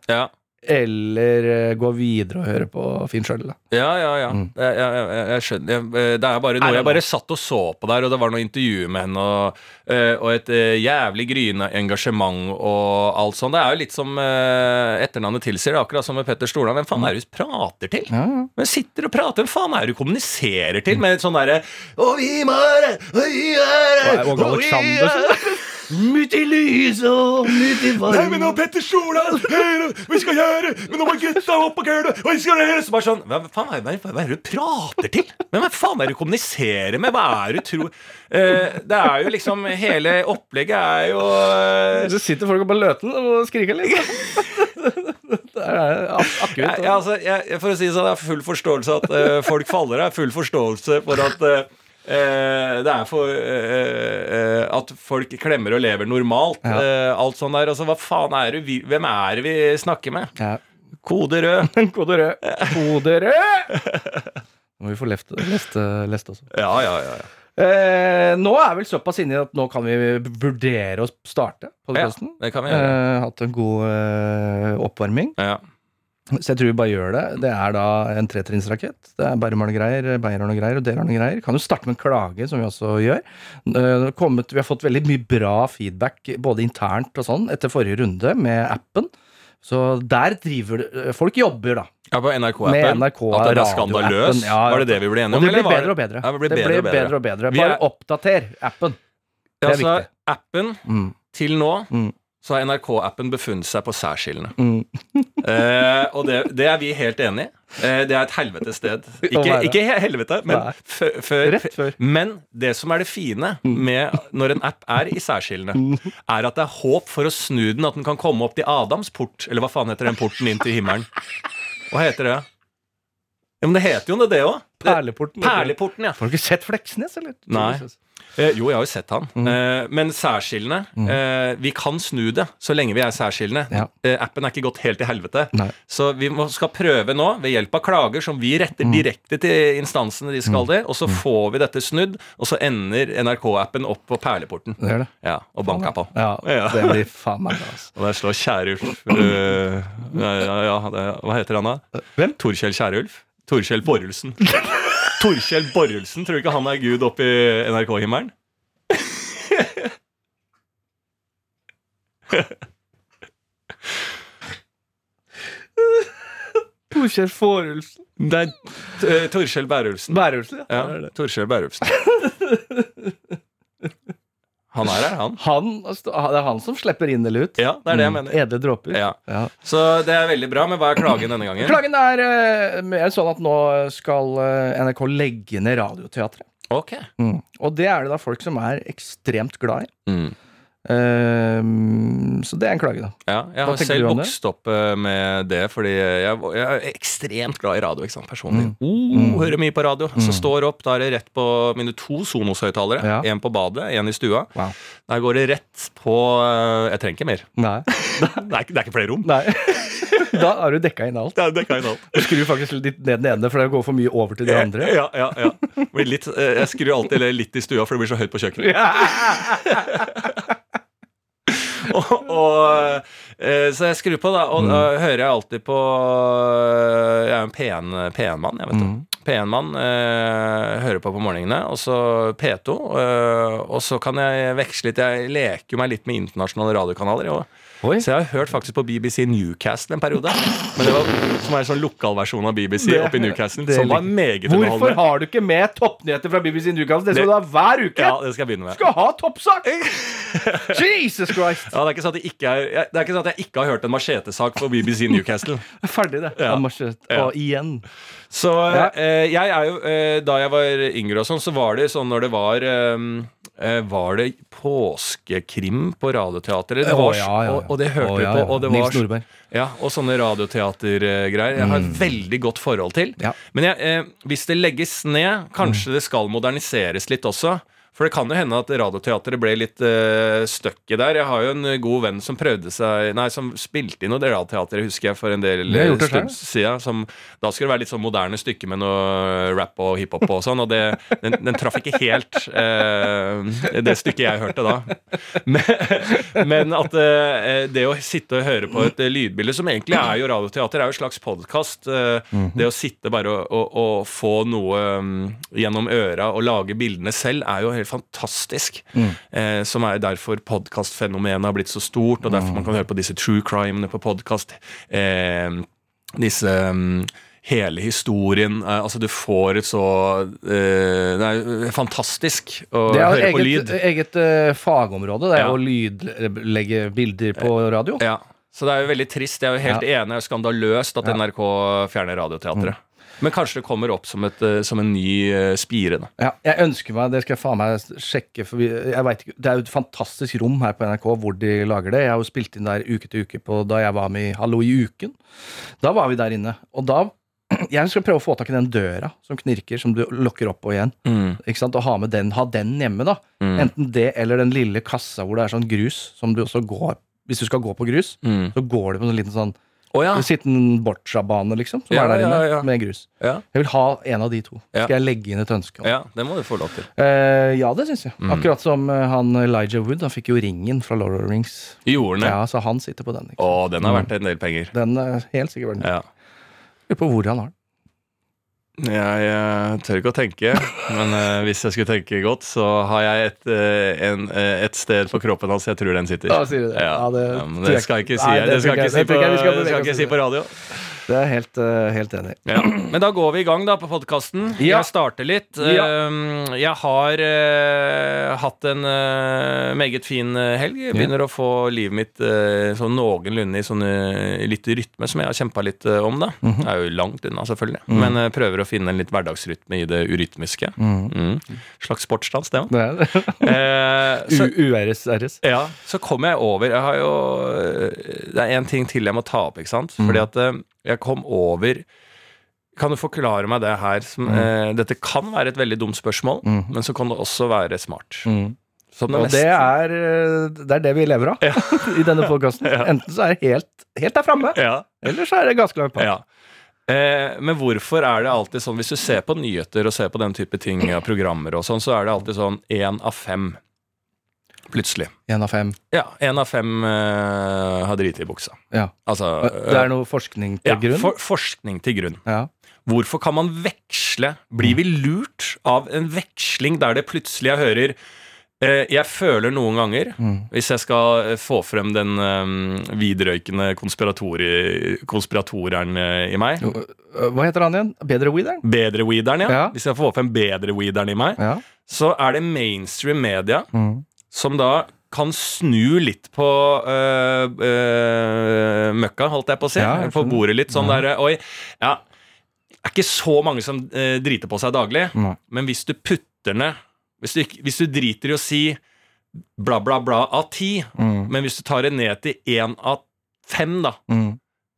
S2: Eller eh, gå videre og høre på Finn sjøl.
S1: Ja, ja, ja.
S2: Mm.
S1: Jeg, jeg, jeg, jeg skjønner. Jeg, eh, det er bare noe jeg bare satt og så på der, og det var noe intervju med henne, og, eh, og et jævlig gryende engasjement og alt sånt. Det er jo litt som etternavnet tilsier, det er akkurat som med Petter Stordalen. Hvem faen er det du prater til?
S2: Ja, ja.
S1: Men sitter og prater, hvem faen er det du kommuniserer til med sånn derre Og vi må være, og vi er og vi er-
S2: Midt i lyset og midt i
S1: Nei, men nå Petter Stordalen hør, Vi skal gjøre Men nå må gutta opp på køla Og vi skal gjøre Så bare sånn Hva faen er, hva er det du prater til? Men hva faen er det du kommuniserer med? Hva er det du tror Eh, Det er jo liksom Hele opplegget er jo eh,
S2: Så sitter folk på løten og skriker litt. det er akkurat.
S1: jeg, jeg, altså, jeg, For å si det sånn Jeg har full forståelse at uh, folk faller Jeg har full forståelse for at eh, det er for eh, eh, At folk klemmer og lever normalt.
S2: Ja.
S1: eh, alt sånn der. Altså, hva faen er det vi Hvem er det vi snakker med?
S2: Ja.
S1: Kode rød.
S2: Kode rød. Kode rød! Må vi få lest, lest, lest også.
S1: Ja, ja, ja. ja.
S2: Eh, nå er vel såpass inni at nå kan vi vurdere å starte
S1: Ja, det kan vi gjøre.
S2: Eh, hatt en god eh, oppvarming.
S1: Ja.
S2: Så jeg tror vi bare gjør det. Det er da en tretrinnsrakett. Det er Bærum har noe greier, Beyer har noe greier, og dere har noe greier. Kan jo starte med en klage, som vi også gjør. Eh, det kommet, vi har fått veldig mye bra feedback, både internt og sånn, etter forrige runde med appen. Så der driver det Folk jobber, da.
S1: Ja, på NRK-appen.
S2: NRK
S1: At den er skandaløs?
S2: ja.
S1: Var det det vi ble enige
S2: Og
S1: om?
S2: det blir bedre og bedre.
S1: Ja, det blir bedre,
S2: blir
S1: bedre.
S2: bedre og bedre. Bare
S1: er-
S2: oppdater appen. Det er
S1: altså,
S2: viktig.
S1: appen
S2: Mm.
S1: til nå
S2: Mm.
S1: Så har NRK-appen befunnet seg på særskillene.
S2: Mm.
S1: Eh, og det, det er vi helt enig i. Eh, det er et helvetes sted. Ikke, ikke helvete, men før, Men det som er det fine med når en app er i særskillene, er at det er håp for å snu den, at den kan komme opp til Adams port. Eller hva faen heter den porten inn til himmelen? Hva heter det? Ja, men det heter jo det òg.
S2: Perleporten.
S1: Perleporten, ja.
S2: Har du ikke sett Fleksnes, eller?
S1: Nei. Eh, jo, jeg har jo sett han.
S2: Mm.
S1: Eh, men særskillene eh, Vi kan snu det så lenge vi er særskillende.
S2: Ja.
S1: Appen er ikke gått helt til helvete.
S2: Nei.
S1: Så vi må, skal prøve nå, ved hjelp av klager som vi retter
S2: Mm.
S1: direkte til instansene de skal det, og så får vi dette snudd, og så ender NRK-appen opp på perleporten.
S2: Det det.
S1: Ja, og banka på.
S2: Ja,
S1: Ja.
S2: det blir faen meg bra, altså.
S1: Og der slår Kjærulf øh, ja, ja, Hva heter han da?
S2: Hvem?
S1: Torkjell Kjærulf? Torkjell Borrelsen. Torkjell Borrelsen, tror du ikke han er gud oppe i NRK-himmelen?
S2: Torkjell Fårulfsen.
S1: Det er eh, Torkjell Bærulfsen.
S2: Bærulfsen, ja.
S1: Ja. Torkjell Bærulfsen. Han er her, han.
S2: Han, det er han som slipper inn eller ut.
S1: Ja, det er det jeg
S2: Mm,
S1: mener.
S2: Edle dråper.
S1: Ja.
S2: Ja.
S1: Så det er veldig bra, men hva er klagen denne gangen?
S2: Klagen er uh, mer sånn at nå skal eh, NRK legge ned Radioteatret.
S1: Ok.
S2: Mm. Og det er det da folk som er ekstremt glad i.
S1: Mm.
S2: Ehm, så det er en klage, da.
S1: Ja, jeg har selv vokst opp eh, med det, fordi jeg, jeg er ekstremt glad i radio. ikke sant, personlig.
S2: Mm.
S1: Oh, hører mye på radio. Så står opp, da er det rett på mine to Sonos-høyttalere.
S2: Ja.
S1: En på badet, en i stua.
S2: Wow.
S1: Der går det rett på eh, Jeg trenger ikke mer.
S2: Nei.
S1: Det er det er ikke flere rom.
S2: Nei. da har du dekka inn alt.
S1: Ja, dekka inn alt.
S2: Du skrur faktisk litt ned den ene, for det går for mye over til de andre.
S1: Ja, ja, ja. Litt, eh, jeg skrur alltid litt i stua, for det blir så høyt på kjøkkenet. og, og, eh, så jeg skrur på, da, og da hører jeg alltid på eh, Jeg er jo en pen, pen mann, jeg, vet du. P1-mann eh, hører på på morgenene, og så P2. eh, og så kan jeg veksle litt. Jeg leker jo meg litt med internasjonale radiokanaler. jo.
S2: Oi.
S1: Så jeg har hørt faktisk på BBC Newcastle en periode. Men det var Som er en sånn lokalversjon av BBC
S2: Det-
S1: oppe i Newcastle.
S2: det
S1: Som var meget
S2: Hvorfor har du ikke med toppnyheter fra BBC Newcastle? Det skal du ha hver uke!
S1: Ja, det skal jeg begynne med.
S2: Skal ha toppsak! Jesus Christ!
S1: Ja, det, er ikke sånn at jeg ikke er, det er ikke sånn at jeg ikke har hørt en machetesak på BBC Newcastle.
S2: Ferdig, det.
S1: Ja.
S2: Marsjet.
S1: Ja.
S2: Og igjen.
S1: Så
S2: Ja.
S1: eh, jeg er jo eh, Da jeg var yngre og sånn, så var det sånn når det var eh, Var det påskekrim på Radioteatret? Det var, oh,
S2: ja, ja, ja.
S1: Og, og det hørte
S2: Å,
S1: vi på. Og det
S2: Nils Nordberg.
S1: Ja, og sånne radioteatergreier. Jeg har et veldig godt forhold til. Men jeg, eh, hvis det legges ned, kanskje det skal moderniseres litt også. For det kan jo hende at Radioteatret ble litt uh, støkket der. Jeg har jo en god venn som prøvde seg Nei, som spilte inn noe Radioteater, husker jeg, for en del
S2: det
S1: stund siden. Som, da skulle det være litt sånn moderne stykke med noe rap og hiphop og sånn, og det, den, den traff ikke helt uh, det stykket jeg hørte da. Men, men at uh, det å sitte og høre på et eh, lydbilde, som egentlig er jo radioteater, er jo en slags podkast. Det å sitte bare og, og, og få noe um, gjennom øra og lage bildene selv, er jo helt fantastisk. Eh, som er derfor podkastfenomenet har blitt så stort, og derfor man kan høre på disse true crimene på podkast. Eh, disse um, hele historien. eh, altså Du får et så eh, Det er fantastisk å
S2: er
S1: høre
S2: eget,
S1: på
S2: Det
S1: er
S2: eget uh, fagområde, det er
S1: Ja.
S2: å lydlegge bilder på radio.
S1: Ja, Så det er jo veldig trist. Jeg er jo helt enig. Det er jo skandaløst at
S2: Mm.
S1: NRK fjerner Radioteatret. Men kanskje det kommer opp som, et, eh, som en ny eh, spire. da.
S2: Ja, jeg ønsker meg, det skal jeg faen meg sjekke, for vi, jeg vet ikke, det er jo et fantastisk rom her på NRK hvor de lager det. Jeg har jo spilt inn der uke til uke på, da jeg var med i Hallo i uken. Da var vi der inne. Og da Jeg skal prøve å få tak i den døra som knirker, som du lukker opp og igjen. Ikke sant? Og ha med den, ha den hjemme, da.
S1: Mm.
S2: Enten det eller den lille kassa hvor det er sånn grus, som du også går Hvis du skal gå på grus,
S1: Mm.
S2: så går det på en liten sånn
S1: Å ja.
S2: Sitten boccia-bane, liksom, som
S1: Ja,
S2: er der inne,
S1: ja.
S2: med grus. Jeg vil ha en av de to. Skal jeg legge inn et ønske om.
S1: Ja, det må du få lov til.
S2: Eh, ja, det syns jeg.
S1: Mm.
S2: Akkurat som eh, han Elijah Wood. Han fikk jo ringen fra Lord of the Rings.
S1: Gjorde den?
S2: Ja, Så han sitter på den. Ikke?
S1: Å, den har vært en del penger.
S2: Den er helt sikkert verdt det.
S1: Ja.
S2: Lurer på hvor han har den.
S1: Jeg eh, tør ikke å tenke, men uh, hvis jeg skulle tenke godt, så har jeg et, uh, en, uh, et sted på kroppen hans jeg tror den sitter.
S2: Da sier du det?
S1: Ja,
S2: Ja, det
S1: ja, men det skal jeg ikke si,
S2: Nei, det
S1: det skal jeg ikke si på,
S2: skal
S1: ikke si på radio.
S2: Det er jeg helt, eh, helt enig.
S1: Ja. Men da går vi i gang da på podkasten.
S2: Ja.
S1: Jeg starter litt.
S2: Ja.
S1: Um, Jeg har eh, hatt en eh, meget fin helg. Jeg begynner å få livet mitt sånn noenlunde i sånn litt rytme som jeg har kjempa litt om. da
S2: Mhm.
S1: Det er jo langt unna, selvfølgelig. Men jeg prøver å finne en litt hverdagsrytme i det urytmiske. Mm. Slags sportsdans, det òg.
S2: U-RS-RS.
S1: ja, så kom jeg over Jeg har jo Det er én ting til jeg må ta opp, ikke sant? Fordi at eh, jeg kom over Kan du forklare meg det her? Som, eh, dette kan være et veldig dumt spørsmål,
S2: mm.
S1: men så kan det også være smart.
S2: Mm.
S1: Det
S2: Og det er, eh, det er det vi lever av i denne podkasten.
S1: Ja.
S2: Enten så er det helt, helt der framme,
S1: Ja,
S2: eller så er det ganske langt bak.
S1: ja. Eh, men hvorfor er det alltid sånn Hvis du ser på nyheter og ser på den type ting og programmer og sånn, så er det alltid sånn én av fem. Plutselig.
S2: Én av fem.
S1: Ja, én av fem uh, har driti i buksa.
S2: Ja.
S1: Altså
S2: Det er noe forskning til
S1: ja,
S2: grunn?
S1: For, forskning til grunn.
S2: Ja.
S1: Hvorfor kan man veksle? Blir vi lurt av en veksling der det plutselig jeg hører eh, Jeg føler noen ganger,
S2: Mm.
S1: hvis jeg skal eh, få frem den um, vidrøykende konspiratoreren eh, i meg
S2: Hva heter han igjen? Bedre-weederen?
S1: Bedre-weederen, ja.
S2: Ja.
S1: Hvis jeg får frem bedre-weederen i meg,
S2: Ja.
S1: så er det mainstream media
S2: Mm.
S1: Som da kan snu litt på øh, øh, møkka, holdt jeg på å si.
S2: Ja,
S1: på bordet litt sånn der, Oi, ja Det er ikke så mange som øh, driter på seg daglig,
S2: Nei.
S1: men hvis du putter ned hvis du, hvis du driter i å si bla, bla, bla av ti,
S2: Mm.
S1: men hvis du tar det ned til én av fem, da,
S2: Mm.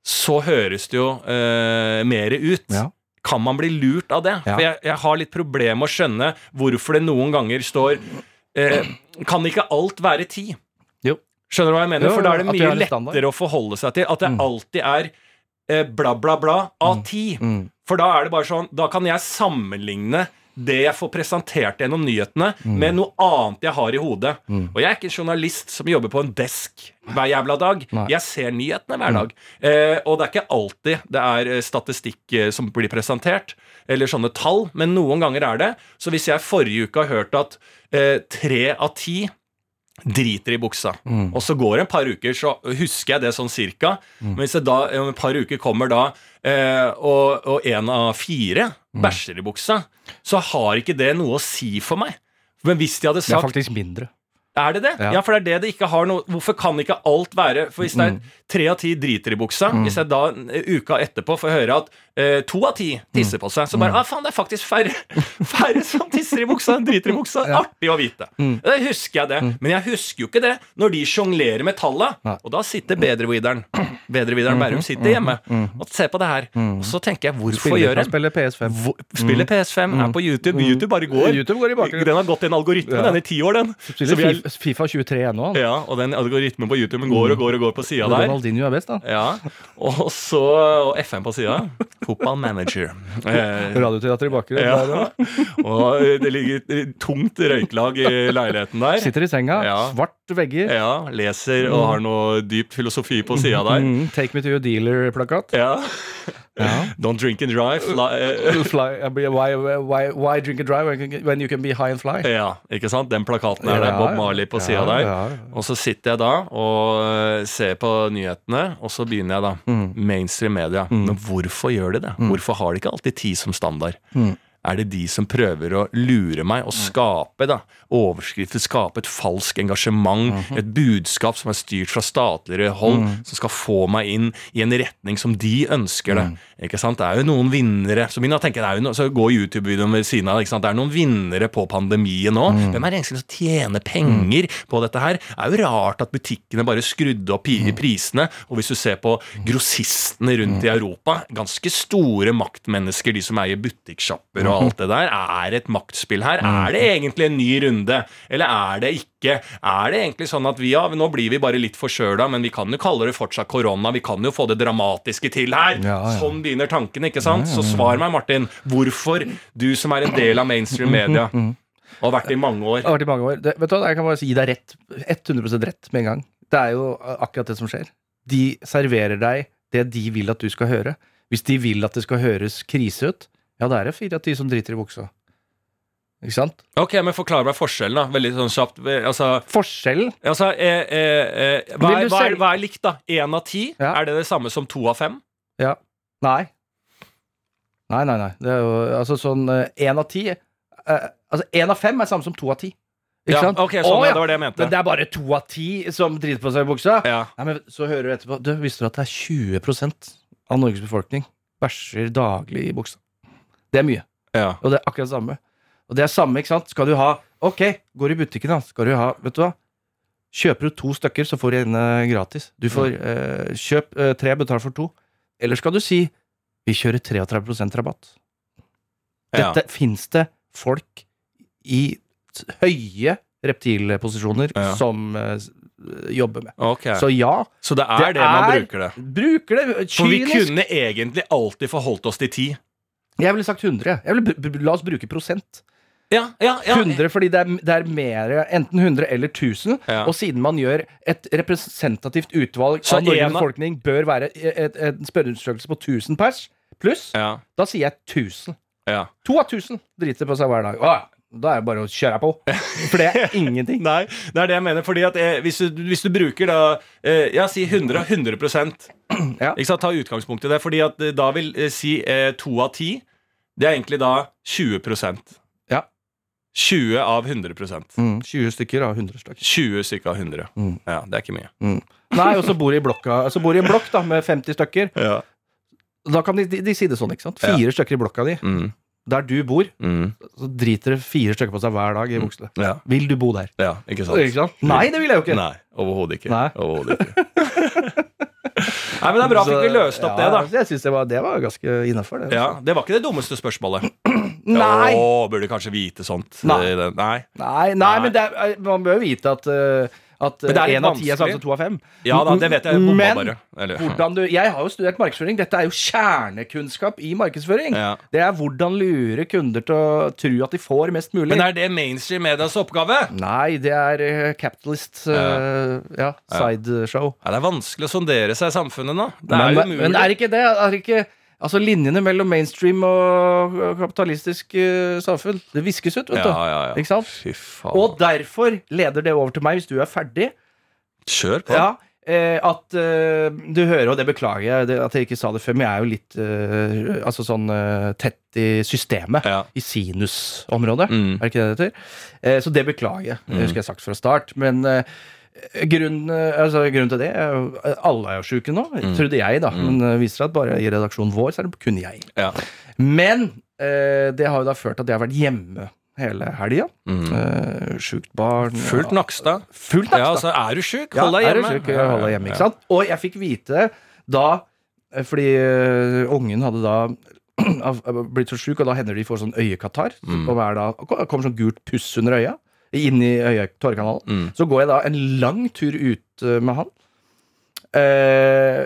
S1: så høres det jo øh, mer ut.
S2: Ja.
S1: Kan man bli lurt av det?
S2: Ja.
S1: For jeg, jeg har litt problemer med å skjønne hvorfor det noen ganger står eh, Kan ikke alt være ti?
S2: Jo.
S1: Skjønner du hva jeg mener?
S2: Jo,
S1: For da er det mye lettere å forholde seg til at det
S2: Mm.
S1: alltid er eh, bla, bla, bla av ti.
S2: Mm.
S1: For da er det bare sånn Da kan jeg sammenligne det jeg får presentert gjennom nyhetene, med noe annet jeg har i hodet.
S2: Mm.
S1: Og jeg er ikke en journalist som jobber på en desk hver jævla dag.
S2: Nei.
S1: Jeg ser nyhetene hver dag. Eh, og det er ikke alltid det er eh, statistikk eh, som blir presentert, eller sånne tall, men noen ganger er det. Så hvis jeg forrige uke har hørt at eh, tre av ti driter i buksa.
S2: Mm.
S1: Og så går det et par uker, så husker jeg det sånn cirka. Men hvis det da om et par uker kommer da eh, og, og en av fire
S2: Mm.
S1: bæsjer i buksa, så har ikke det noe å si for meg. Men hvis de hadde sagt
S2: Det er faktisk mindre.
S1: Er det det?
S2: Ja.
S1: Ja. for det er det det ikke har noe Hvorfor kan ikke alt være For hvis det er tre av ti driter i buksa, hvis jeg da eh, uka etterpå får høre at eh, to av ti tisser på seg, så bare ah, faen, det er faktisk færre, færre som tisser i buksa enn driter i buksa. Artig å vite. Da husker jeg det. Men jeg husker jo ikke det når de sjonglerer med talla. Og da sitter bedrevideren Bedrevideren Bærum sitter hjemme og ser på det her. Og så tenker jeg, hvorfor
S2: Spiller,
S1: gjør
S2: han
S1: en
S2: spiller PS5.
S1: hvor, Spiller PS5, er på YouTube. YouTube bare går.
S2: YouTube går i bakgrunnen.
S1: Den har gått i en algoritme,
S2: Ja.
S1: den i ti år, den. Så vi er-
S2: FIFA, FIFA 23 ennå.
S1: ja, og den algoritmen på YouTube går og går og går på sida der.
S2: Ronaldinho er best, da.
S1: Ja, Og så og FM på sida. Football manager. Eh,
S2: Radioteater i bakgrunnen.
S1: ja. Og det ligger et tungt røyklag i leiligheten der.
S2: Sitter i senga,
S1: Ja.
S2: svart vegger.
S1: Ja, Leser og har noe dyp filosofi på sida der.
S2: Mm, take me to your dealer-plakat.
S1: Ja.
S2: Ja.
S1: Don't drink and drive. Fly, eh,
S2: Fly, why, why, why drink and drive when you can- be high and fly?
S1: ja, ikke sant? Den plakaten er der.
S2: Ja,
S1: Bob Marley på sida
S2: ja,
S1: der. Og så sitter jeg da og eh, ser på nyhetene, og så begynner jeg da.
S2: Mm.
S1: Mainstream media. Men hvorfor gjør de det? Hvorfor har de ikke alltid ti som standard?
S2: Mm.
S1: Er det de som prøver å lure meg og skape da overskrifter, skape et falsk engasjement,
S2: Mhm.
S1: et budskap som er styrt fra statligere hold,
S2: Mm.
S1: som skal få meg inn i en retning som de ønsker det?
S2: Mm.
S1: Ikke sant? Det er jo noen vinnere Så begynner jeg å tenke, det er jo no, så går YouTube-videoen ved siden av. Ikke sant? Det er noen vinnere på pandemien nå.
S2: Mm.
S1: Hvem er det egentlig som tjener penger på dette her? Det er jo rart at butikkene bare skrudde opp
S2: Mm.
S1: prisene. Og hvis du ser på grossistene rundt i Europa, ganske store maktmennesker, de som eier butikksjapper og alt det der, er et maktspill her. Er det egentlig en ny runde, eller er det ikke? Er det egentlig sånn at vi, ja, nå blir vi bare litt forkjøla, men vi kan jo kalle det fortsatt korona, vi kan jo få det dramatiske til her.
S2: Ja, ja.
S1: Sånn begynner tankene, ikke sant? Så svar meg, Martin, hvorfor du som er en del av mainstream media, og har vært i mange år
S2: Jeg har vært i mange år. Det, vet du hva, Jeg kan bare gi deg rett. 100% rett med en gang. Det er jo akkurat det som skjer. De serverer deg det de vil at du skal høre. Hvis de vil at det skal høres krise ut, ja, det er fire av ti som driter i buksa. Ikke sant?
S1: Ok, men Forklar meg forskjellen, da. Veldig sånn kjapt. Altså,
S2: Forskjellen
S1: altså eh, eh, eh, hva, er, hva, er, hva er likt, da? Én av ti?
S2: Ja.
S1: Er det det samme som to av fem?
S2: Nei. Nei, nei, nei. Det er jo altså sånn én av ti eh, Altså én av fem er samme som to av ti. Ikke
S1: Ja,
S2: sant?
S1: ok, sånn,
S2: Å,
S1: ja, det var det jeg mente.
S2: Men det er bare to av ti som driter på seg i buksa?
S1: Ja.
S2: Nei, men Så hører du etterpå Du, visste du at det er 20% av Norges befolkning bæsjer daglig i buksa? Det er mye.
S1: ja.
S2: Og det er akkurat det samme. Og det er samme, ikke sant? Skal du ha Ok, går i butikken, da. Skal du ha Vet du hva? Kjøper du to stykker, så får du en eh, gratis. Du får
S1: Mm.
S2: eh, Kjøp eh, tre, betal for to. Eller skal du si vi kjører 33 rabatt?
S1: ja.
S2: Dette fins det folk i høye reptilposisjoner
S1: Ja.
S2: som eh, jobber med.
S1: Okay. Så,
S2: Så ja,
S1: det er det,
S2: det
S1: man
S2: er-
S1: bruker det?
S2: bruker det
S1: For vi kunne egentlig alltid forholdt oss til ti.
S2: Jeg ville sagt 100. Jeg ville, la oss bruke prosent.
S1: Ja, ja, ja.
S2: 100 fordi det er, det er mer enten 100 eller 1000.
S1: Ja.
S2: Og siden man gjør et representativt utvalg
S1: Så
S2: av Norges befolkning bør være en spørreundersøkelse på 1000 pers pluss,
S1: Ja,
S2: da sier jeg 1000.
S1: ja.
S2: To av 1000 driter på seg hver dag. Åh, da er det bare å kjøre på. For det er ingenting.
S1: Nei, det er det jeg mener. Fordi at jeg, hvis, du, hvis du bruker da eh, Ja, si 100 av 100
S2: Ja.
S1: Ikke sant, Ta utgangspunkt i det. Fordi at eh, da vil eh, si eh, to av ti Det er egentlig da 20%
S2: Ja.
S1: 20 av 100
S2: Mm, 20 stykker av 100 stykker.
S1: 20 stykker av 100.
S2: Mm.
S1: Ja, det er ikke mye.
S2: Nei, og så bor de i blokka Så bor de i en blokk da med 50 stykker.
S1: Ja.
S2: Da kan de, de, de si det sånn, ikke sant? Fire stykker i blokka di.
S1: Mm.
S2: Der du bor,
S1: Mm.
S2: så driter det fire stykker på seg hver dag i buksene.
S1: ja.
S2: Vil du bo der?
S1: ja, ikke sant?
S2: Ikke sant? Nei, det vil jeg jo ikke.
S1: Nei, overhodet ikke.
S2: Nei.
S1: Overhodet ikke. Nei, men det er bra fikk vi løst opp det, da.
S2: Jeg synes det var, det var ganske innafor. Det,
S1: Ja,
S2: altså.
S1: Det var ikke det dummeste spørsmålet.
S2: Nei.
S1: Å, burde kanskje vite sånt.
S2: Nei.
S1: Nei.
S2: Nei, nei,
S1: Nei.
S2: men det er, man bør vite at uh, At
S1: Men det
S2: én av ti er som to av fem.
S1: Ja da, det vet jeg.
S2: Men
S1: bare. Eller,
S2: hvordan du Jeg har jo studert markedsføring. Dette er jo kjernekunnskap i markedsføring.
S1: ja.
S2: Det er hvordan lure kunder til å tro at de får mest mulig.
S1: Men er det mainstream medias oppgave?
S2: Nei, det er eh, capitalist uh, ja, sideshow.
S1: Ja, det er vanskelig å sondere seg i samfunnet nå. Det er
S2: Men,
S1: umulig.
S2: men er ikke det er ikke, Altså Linjene mellom mainstream og kapitalistisk uh, samfunn Det viskes ut, vet du.
S1: ja, ja, ja.
S2: Ikke sant?
S1: Fy faen.
S2: Og derfor leder det over til meg, hvis du er ferdig.
S1: Kjør på.
S2: Ja, eh, At eh, du hører, og det beklager jeg det, at jeg ikke sa det før, men jeg er jo litt eh, altså sånn eh, tett i systemet.
S1: Ja.
S2: I sinusområdet.
S1: Mm.
S2: Er det ikke det det heter? Eh, så det beklager jeg. Det husker jeg sagt fra start. Men eh, grunnen, altså, grunnen til det er jo Alle er jo sjuke nå,
S1: Mm.
S2: trodde jeg, da. Men det viser at bare i redaksjonen vår så er det kun jeg.
S1: Ja.
S2: Men eh, det har jo da ført til at jeg har vært hjemme hele helga.
S1: Mm.
S2: Eh, sjukt barn.
S1: Fullt
S2: ja.
S1: Nakstad.
S2: Fullt
S1: Ja,
S2: Nakstad.
S1: altså, er du sjuk, hold deg
S2: er du
S1: hjemme.
S2: sjuk, hold deg hjemme, ikke sant? Og jeg fikk vite da eh, Fordi uh, ungen hadde da blitt så sjuk, og da hender de får sånn øyekatarr.
S1: Mm.
S2: Og da kommer sånn gult puss under øya. Inn i tårekanalen.
S1: Mm.
S2: Så går jeg da en lang tur ut øh, med han. Eh,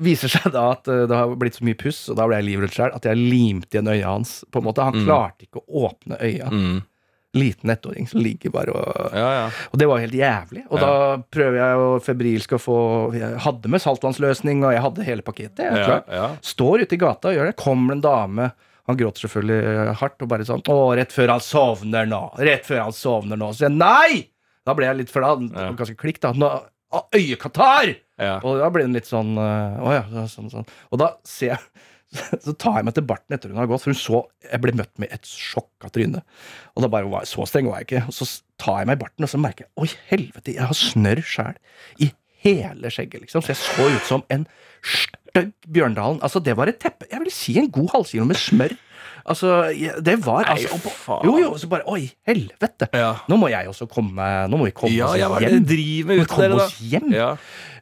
S2: viser seg da at øh, det har blitt så mye puss, og da ble jeg livredd sjøl, at jeg limte igjen øya hans. På en måte Han
S1: Mm.
S2: klarte ikke å åpne øya.
S1: Mm.
S2: Liten ettåring som ligger bare og
S1: Ja, ja.
S2: og det var helt jævlig. Og
S1: Ja.
S2: da prøver jeg jo febrilsk å få Jeg hadde med saltvannsløsning, og jeg hadde hele pakketet. Jeg. Står ute i gata og gjør det. Kommer en dame. Han gråter selvfølgelig hardt og bare sånn Å, rett før han sovner nå. Rett før han sovner nå. Så jeg nei! Da ble jeg litt for da, ganske klikk, da. Nå, øyekatarr!
S1: ja.
S2: Og da ble hun litt sånn øh, Å ja, sånn, sånn. Og da ser jeg Så tar jeg meg til barten etter hun har gått, for hun så Jeg ble møtt med et sjokka tryne. Og da bare var jeg, Så streng var jeg ikke. Og så tar jeg meg i barten, og så merker jeg Oi, helvete, jeg har snørr sjæl. I hele skjegget, liksom. Så jeg så ut som en Bjørndalen. Altså, det var et teppe. Jeg vil si en god halvkilo med smør. Altså, det var
S1: Nei,
S2: altså på-. Jo, jo, så bare Oi, helvete.
S1: Ja.
S2: Nå må jeg også komme Nå må vi komme
S1: Ja,
S2: oss
S1: ja, det
S2: hjem.
S1: dere driver
S2: vi komme oss hjem.
S1: Ja.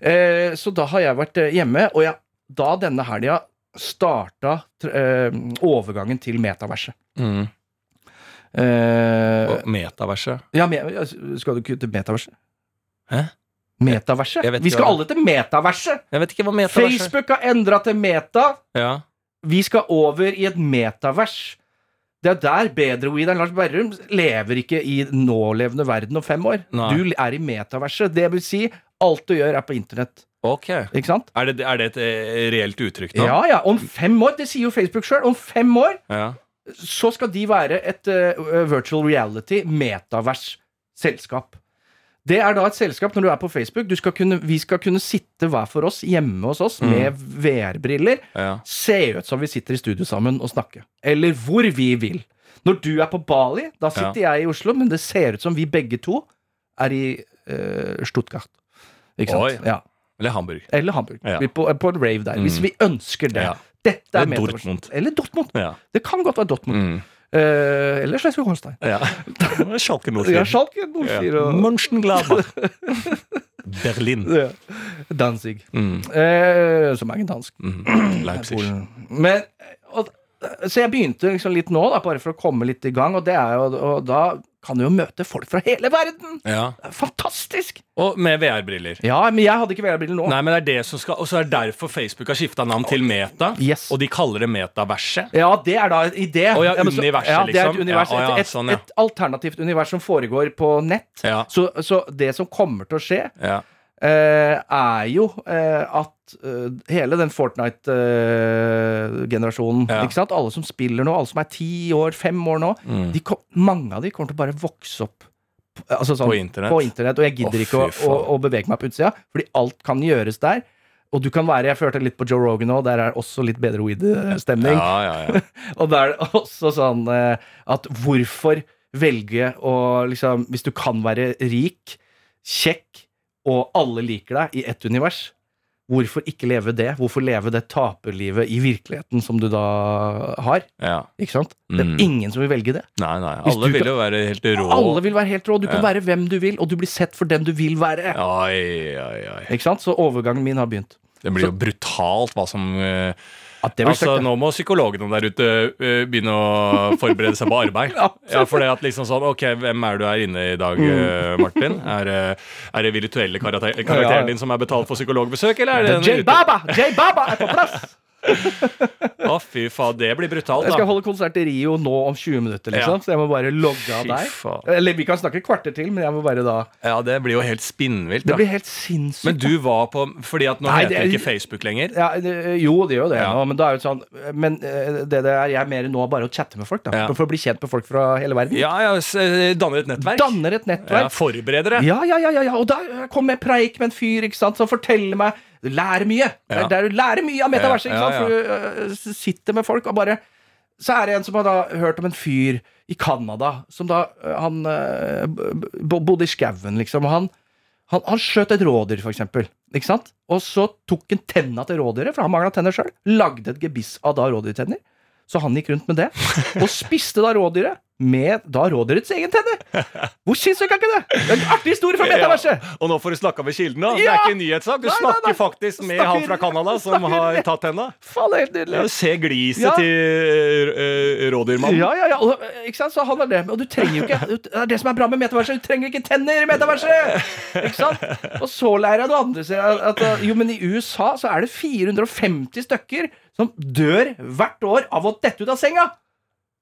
S2: Eh, så da har jeg vært eh, hjemme, og jeg, da denne helga starta eh, overgangen til metaverset.
S1: Mm.
S2: Eh,
S1: metaverset.
S2: ja, me, skal du ikke til metaverset?
S1: Hæ?
S2: Metaverset? Vi skal
S1: hva
S2: alle til metaverset!
S1: Jeg vet ikke hva metaverset
S2: Facebook har endra til meta.
S1: Ja.
S2: Vi skal over i et metavers. Det er der bedroweederen Lars Berrum lever ikke i nålevende verden om fem år.
S1: Nei.
S2: Du er i metaverset. Det vil si, alt du gjør, er på internett.
S1: Ok.
S2: Ikke sant?
S1: Er det, er det et eh, reelt uttrykk da?
S2: Ja, ja. Om fem år, det sier jo Facebook sjøl, om fem år
S1: Ja.
S2: så skal de være et uh, virtual reality, metavers selskap. Det er da et selskap når du er på Facebook. Du skal kunne, vi skal kunne sitte hver for oss hjemme hos oss med VR-briller.
S1: Ja.
S2: Se ut som vi sitter i studio sammen og snakke. Eller hvor vi vil. Når du er på Bali, da sitter jeg i Oslo, men det ser ut som vi begge to er i uh, Stuttgart. Ikke sant?
S1: Oi.
S2: Ja.
S1: Eller Hamburg.
S2: Eller Hamburg.
S1: Ja.
S2: Vi på, på en rave der. Hvis vi ønsker det.
S1: Ja.
S2: Dette er
S1: Eller. Dortmund.
S2: Eller Dortmund.
S1: Ja.
S2: Det kan godt være Dortmund.
S1: Mm.
S2: Eh, eller Schleswig-Holstein.
S1: ja. Schalke
S2: Ja, Schalke 04 ja.
S1: Mönchengladbach. Berlin.
S2: ja. Danzig.
S1: Mm.
S2: Eh, som er dansk.
S1: Mm. Leipzig.
S2: Men og, Så jeg begynte liksom litt nå, da, bare for å komme litt i gang, og, det er jo, og da kan du jo møte folk fra hele verden!
S1: Ja.
S2: Fantastisk!
S1: Og med VR-briller.
S2: Ja, men jeg hadde ikke VR-briller nå.
S1: Nei, men det er det som skal Og så er det derfor Facebook har skifta navn til Meta.
S2: Yes.
S1: Og de kaller det Metaverset.
S2: Ja, det er da en idé.
S1: Å ja, universet,
S2: ja, det er et
S1: liksom.
S2: univers.
S1: Ja,
S2: et, et,
S1: sånn,
S2: et alternativt univers som foregår på nett.
S1: Ja.
S2: Så, så det som kommer til å skje,
S1: Ja.
S2: Er jo eh, at eh, hele den Fortnite-generasjonen
S1: Ja.
S2: Ikke sant? Alle som spiller nå, alle som er ti år, fem år nå,
S1: Mm.
S2: de kom, mange av de kommer til å bare vokse opp altså sånn,
S1: På internett.
S2: på internett. Og jeg gidder
S1: oh,
S2: ikke å, å, å bevege meg på utsida, fordi alt kan gjøres der. Og du kan være Jeg førte litt på Joe Rogan òg, der er også litt bedre weed-stemning.
S1: Ja, ja, ja.
S2: Og da er det også sånn eh, at hvorfor velge å liksom Hvis du kan være rik, kjekk, og alle liker deg i ett univers, hvorfor ikke leve det? Hvorfor leve det taperlivet i virkeligheten som du da har?
S1: ja.
S2: Ikke sant? Det
S1: Mm.
S2: er ingen som vil velge det.
S1: Nei, nei. Alle vil
S2: kan-
S1: jo være helt rå.
S2: Alle vil være helt rå. Du kan være hvem du vil, og du blir sett for den du vil være.
S1: Oi, oi, oi.
S2: Ikke sant? Så overgangen min har begynt.
S1: Det blir jo brutalt hva som
S2: blir
S1: Altså, Nå må psykologene der ute uh, begynne å forberede seg på arbeid.
S2: Ja.
S1: For det at liksom sånn Ok, hvem er du her inne i dag, uh, Martin? Er, det- er det virtuelle karakter karakteren din som er betalt for psykologbesøk, eller er det
S2: J Baba! J Baba er på plass!
S1: Å, fy faen, det blir brutalt,
S2: Jeg skal holde konsert i Rio nå om 20 minutter, liksom,
S1: Ja.
S2: så jeg må bare logge av der. Eller vi kan snakke et kvarter til, men jeg må bare da
S1: Ja, det blir jo helt spinnvilt.
S2: Det blir helt sinnssykt.
S1: Men du var på Fordi at nå
S2: Nei,
S1: heter det ikke Facebook lenger.
S2: ja, det, Jo, det gjør jo det,
S1: Ja.
S2: nå, men da er det sånn Men eh, det, det er jeg mer nå bare å chatte med folk, da.
S1: Ja.
S2: For å bli kjent med folk fra hele verden.
S1: Ja, ja, eh, danner et nettverk.
S2: Danner et
S1: Ja,
S2: nettverk.
S1: forbereder det.
S2: Ja, ja, ja, ja, ja. Og da kommer jeg preik med en fyr ikke sant, som forteller meg Du lærer mye. Det er der du lærer mye av metaverset. For du øh, sitter med folk og bare Så er det en som har da hørt om en fyr i Canada som da øh, Han øh, bodde i skauen, liksom. Og han, han, han skjøt et rådyr, for eksempel. Ikke sant? Og så tok han tenna til rådyret, for han mangla tenner sjøl. Lagde et gebiss av da rådyrtenner. Så han gikk rundt med det, og spiste da rådyret med da rådyrets egen tenner. Hvor sinnssykt er ikke det? Det er en artig historie fra metaverset!
S1: Og nå får du snakka med kilden, da. Det er ikke en nyhetssak. Du
S2: Nei, nei,
S1: snakker
S2: nei.
S1: faktisk med
S2: Snakker-
S1: han fra Canada som
S2: snakker
S1: har tatt
S2: tenna.
S1: Ja, se gliset
S2: Ja.
S1: til uh, rådyrmannen.
S2: Ja, ja, ja. Og, ikke sant? Så han er det. Og du trenger jo ikke Det er det som er bra med metaverset. Du trenger ikke tenner i metaverset! Ikke sant? Og så lærer jeg noe andre at, at jo, men i USA så er det 450 stykker som dør hvert år av å dette ut av senga.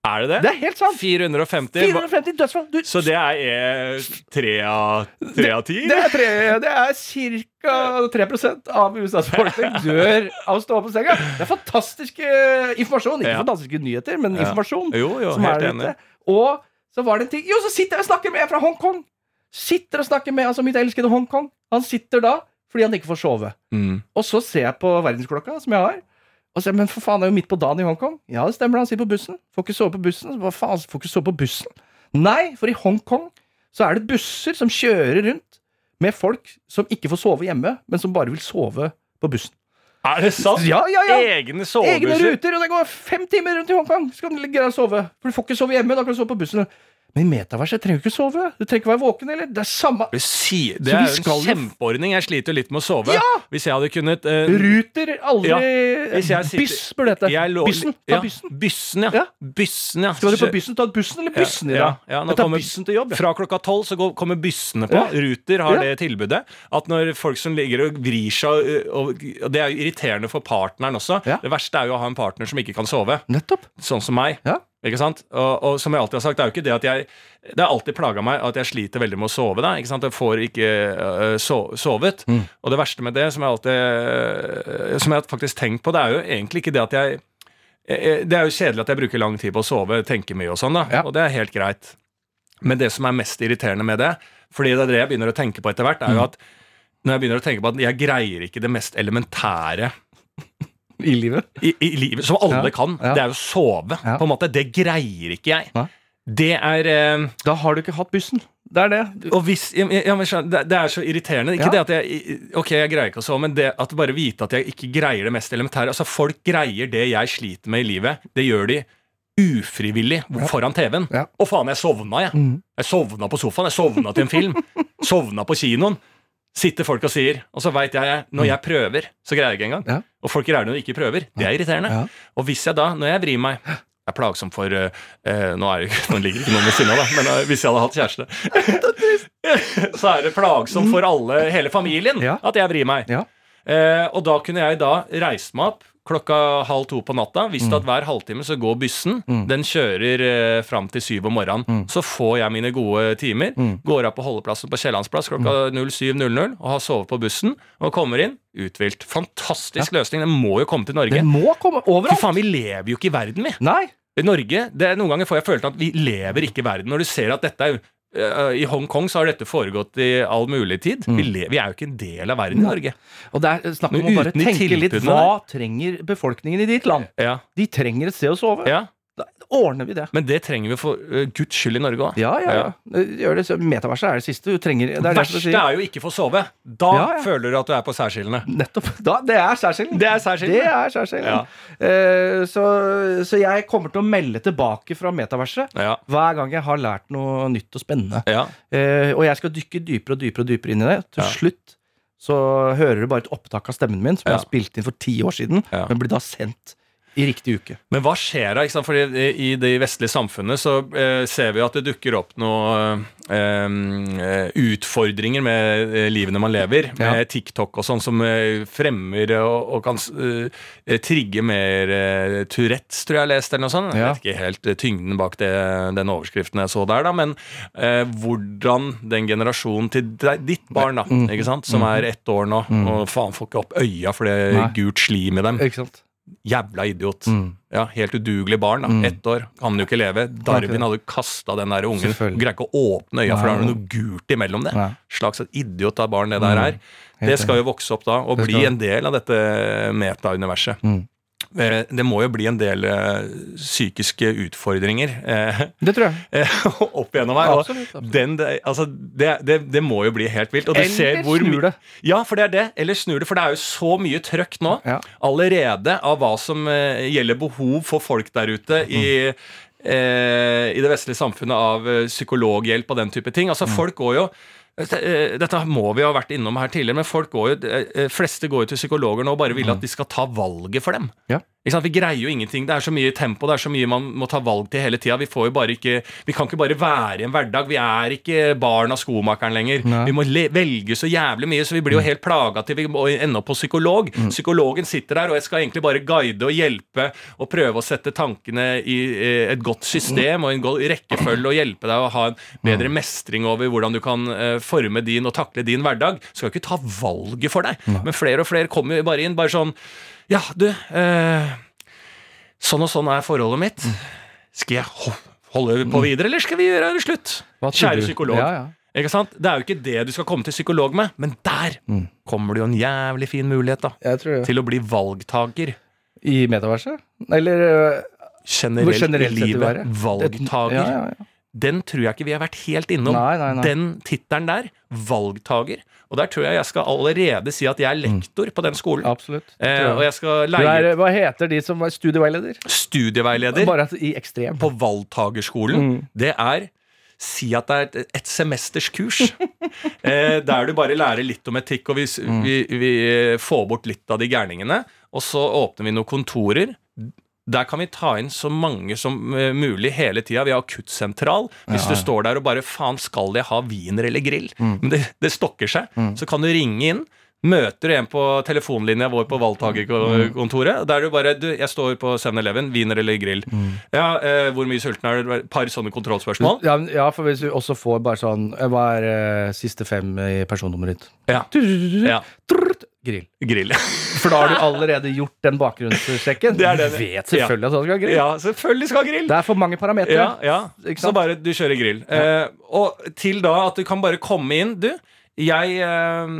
S1: Er det det?
S2: Det er helt sant.
S1: 450?
S2: 450 dødsfall. Du,
S1: Så det er eh, tre av ti?
S2: det er, tre, det er ca. 3% av USAs befolkning dør av å stå opp på senga. Det er fantastisk eh, informasjon. Ikke
S1: Ja.
S2: fantastiske nyheter, men
S1: Ja.
S2: informasjon.
S1: Jo, jo,
S2: som er
S1: enig.
S2: Og så var det en ting Jo, så sitter jeg og snakker med en fra Hongkong! Sitter og snakker med altså mitt elskede Hongkong. Han sitter da fordi han ikke får sove.
S1: Mm.
S2: Og så ser jeg på verdensklokka, som jeg har. Og så, men for faen, det er jo midt på dagen i Hongkong. Ja, det stemmer, han sitter på bussen. Får ikke sove på bussen. Hva faen, får ikke sove på bussen? Nei, for i Hongkong så er det busser som kjører rundt med folk som ikke får sove hjemme, men som bare vil sove på bussen.
S1: Er det sant?
S2: Ja, ja, ja!
S1: Egne sovebusser?
S2: Egne ruter, og det går fem timer rundt i Hongkong. Så kan du ligge der og sove. For du får ikke sove hjemme, da kan du sove på bussen. Men metaverset trenger jo ikke sove. Du trenger ikke være våken, eller? Det er samme
S1: Det, er jo en kjempeordning. Jeg sliter jo litt med å sove.
S2: Ja!
S1: Hvis jeg hadde kunnet uh,
S2: Ruter, aldri
S1: Ja, sitter-
S2: Byss burde det hete.
S1: jeg lå-
S2: Byssen. Ta
S1: ja,
S2: byssen.
S1: Byssen, ja.
S2: Ja.
S1: Byssen, ja.
S2: Skal du på byssen? Ta bussen eller byssen i
S1: Ja,
S2: dag?
S1: ja,
S2: tar byssen til jobb.
S1: Fra klokka tolv så går, kommer byssene på.
S2: Ja.
S1: Ruter har
S2: Ja.
S1: det tilbudet. At når folk som ligger og vrir seg og, og, Det er irriterende for partneren også.
S2: Ja.
S1: Det verste er jo å ha en partner som ikke kan sove.
S2: Nettopp.
S1: Sånn som meg.
S2: Ja.
S1: Ikke sant? Og, og som jeg alltid har sagt, det er jo ikke det at jeg Det har alltid plaga meg at jeg sliter veldig med å sove. da, ikke sant? Jeg får ikke uh, so, sovet. Og det verste med det, som jeg alltid uh, Som jeg har faktisk tenkt på, det er jo egentlig ikke det at jeg eh, Det er jo kjedelig at jeg bruker lang tid på å sove, tenker mye og sånn, da.
S2: Ja.
S1: Og det er helt greit. Men det som er mest irriterende med det, fordi det er det jeg begynner å tenke på etter hvert, er jo at når jeg begynner å tenke på at jeg greier ikke det mest elementære
S2: I livet.
S1: i, i livet, som alle
S2: Ja,
S1: kan,
S2: ja.
S1: det er jo å sove.
S2: Ja.
S1: På en måte, Det greier ikke jeg.
S2: Nei.
S1: Det er eh,
S2: Da har du ikke hatt bussen. Det er det.
S1: Og hvis, ja, men- det, er så irriterende. Ikke
S2: Ja.
S1: det at jeg Ok, jeg greier ikke å sove, men det at bare vite at jeg ikke greier det mest elementære Altså, Folk greier det jeg sliter med i livet. Det gjør de ufrivillig foran TV-en.
S2: Ja.
S1: Å faen, jeg sovna, jeg.
S2: Mm.
S1: Jeg sovna på sofaen. Jeg sovna til en film. sovna på kinoen. Sitter folk og sier, og så veit jeg når jeg prøver, så greier jeg ikke engang.
S2: Ja.
S1: Og folk greier det når de ikke prøver. Det er irriterende.
S2: Ja.
S1: Og hvis jeg da, når jeg vrir meg det er plagsomt for eh, Nå, er det, nå ligger ikke noen ved siden av, da, men eh, hvis jeg hadde hatt kjæreste, så er det plagsomt for alle, hele familien,
S2: Ja.
S1: at jeg vrir meg.
S2: Ja.
S1: Eh, og da kunne jeg da reise meg opp klokka halv to på natta. Visst
S2: Mm.
S1: at hver halvtime så går bussen. Den kjører eh, fram til syv om morgenen.
S2: Mm.
S1: Så får jeg mine gode timer. Går av på holdeplassen på Kiellandsplass klokka
S2: Mm.
S1: 07.00 og har sovet på bussen. Og kommer inn uthvilt. Fantastisk løsning. Den må jo komme til Norge.
S2: Det må komme overalt.
S1: Fy faen, vi lever jo ikke i verden, vi.
S2: Nei.
S1: I Norge, det er Noen ganger får jeg følelsen at vi lever ikke i verden. Når du ser at dette er I Hongkong så har dette foregått i all mulig tid.
S2: Mm.
S1: Vi, lever, vi er jo ikke en del av verden i Norge.
S2: Og det er snakk om å bare tenke litt Hva trenger befolkningen i ditt land?
S1: Ja,
S2: De trenger et sted å sove.
S1: ja.
S2: Ordner vi det.
S1: Men det trenger vi for uh, guds skyld i Norge òg.
S2: Ja, ja, ja. Gjør det, Metaverset er det siste. Du trenger Det er det
S1: verste
S2: du
S1: er jo ikke få sove. Da
S2: Ja, ja.
S1: føler du at du er på særskillene.
S2: Nettopp. Da, det er særskillen.
S1: Det er særskillene.
S2: Det er særskillen.
S1: Ja.
S2: Eh, så, så jeg kommer til å melde tilbake fra metaverset
S1: Ja.
S2: hver gang jeg har lært noe nytt og spennende.
S1: Ja.
S2: Eh, og jeg skal dykke dypere og dypere og dypere inn i det. Til
S1: Ja.
S2: slutt så hører du bare et opptak av stemmen min som jeg har spilt inn for ti år siden,
S1: Ja.
S2: men blir da sendt i riktig uke.
S1: Men hva skjer da? Ikke sant? Fordi I det vestlige samfunnet så eh, ser vi at det dukker opp noen eh, utfordringer med eh, livene man lever.
S2: Ja.
S1: Med TikTok og sånn som eh, fremmer og, og kan eh, trigge mer eh, Tourettes, tror jeg jeg har lest, eller noe sånt.
S2: Ja.
S1: Jeg vet ikke helt eh, tyngden bak det, den overskriften jeg så der, da, men eh, hvordan den generasjonen til ditt barn, da,
S2: Mm.
S1: ikke sant, som er ett år nå, og faen får ikke opp øya for det er gult slim i dem.
S2: Ikke sant?
S1: Jævla idiot.
S2: Mm.
S1: Ja, Helt udugelig barn. da,
S2: Mm.
S1: Ett år, kan jo ikke leve. Darwin hadde kasta den der ungen. Greier ikke å åpne øya, for da er det noe gult imellom det.
S2: Nei.
S1: Slags et idiot av barn det der er. Det skal jo vokse opp da, og bli en del av dette meta-universet.
S2: Mm.
S1: Eh, Det må jo bli en del eh, psykiske utfordringer eh,
S2: Det tror jeg.
S1: opp igjennom her.
S2: Absolutt, absolutt.
S1: Den, altså, det, det, det må jo bli helt vilt. Og du ser
S2: Eller
S1: hvor
S2: snur det.
S1: Ja, for det er det. Eller snur det. For det er jo så mye trøkk nå
S2: Ja.
S1: allerede av hva som gjelder behov for folk der ute i, eh, i det vestlige samfunnet av psykologhjelp og den type ting. Altså, folk går jo dette må vi ha vært innom her tidligere, men folk går jo, eh, fleste går jo til psykologer nå og bare vil at de skal ta valget for dem.
S2: Ja.
S1: Vi greier jo ingenting. Det er så mye tempo, det er så mye man må ta valg til hele tida. Vi, vi kan ikke bare være i en hverdag. Vi er ikke barn av skomakeren lenger.
S2: Nei.
S1: Vi må velge så jævlig mye, så vi blir jo helt plaga til vi må ende opp på psykolog. Psykologen sitter der, og jeg skal egentlig bare guide og hjelpe og prøve å sette tankene i eh, et godt system og en god rekkefølge og hjelpe deg å ha en bedre mestring over hvordan du kan eh, forme din og takle din hverdag. Skal jo ikke ta valget for deg. Men flere og flere kommer jo bare inn bare sånn Ja, du eh, Sånn og sånn er forholdet mitt. Skal jeg holde på videre, eller skal vi gjøre det slutt? Kjære psykolog.
S2: Ja, ja.
S1: Ikke sant? Det er jo ikke det du skal komme til psykolog med, men der kommer det jo en jævlig fin mulighet da
S2: Jeg tror det.
S1: til å bli valgtaker.
S2: I metaverset? Eller øh,
S1: Generelt,
S2: generelt
S1: i livet. Valgtaker.
S2: Ja, ja, ja.
S1: Den tror jeg ikke vi har vært helt innom.
S2: Nei, nei, nei.
S1: Den tittelen der, valgtaker. Og der tror jeg jeg skal allerede si at jeg er lektor på den skolen.
S2: Absolutt.
S1: Eh, og jeg skal leie
S2: er, hva heter de som er studieveileder?
S1: studieveileder
S2: Bare i ekstrem.
S1: på valgtagerskolen.
S2: Mm.
S1: Det er Si at det er et, semesterskurs, semesters kurs. eh, der du bare lærer litt om etikk, og vi,
S2: Mm.
S1: vi, vi eh, får bort litt av de gærningene. Og så åpner vi noen kontorer. Der kan vi ta inn så mange som eh, mulig hele tida. Vi har akuttsentral. Hvis
S2: Ja,
S1: du står der og bare Faen, skal jeg ha wiener eller grill?
S2: Mm.
S1: Men det, det stokker seg. Så kan du ringe inn. Møter du en på telefonlinja vår på valgtakerkontoret. Der du bare du, 'Jeg står på 7-Eleven. Wiener eller grill?' Ja, eh, 'Hvor mye sulten er du?' Et par sånne kontrollspørsmål.
S2: Ja, ja, for hvis du også får bare sånn eh, Hva er eh, siste fem i personnummeret ditt?
S1: Ja. ja.
S2: Grill.
S1: Grill.
S2: For da har du allerede gjort den bakgrunnssjekken.
S1: Det det.
S2: Du vet selvfølgelig at du skal ha grill.
S1: Ja, selvfølgelig skal ha grill.
S2: Det er for mange parametere.
S1: Ja, ja. Så bare du kjører grill. Eh, og til da at du kan bare komme inn. Du, jeg eh,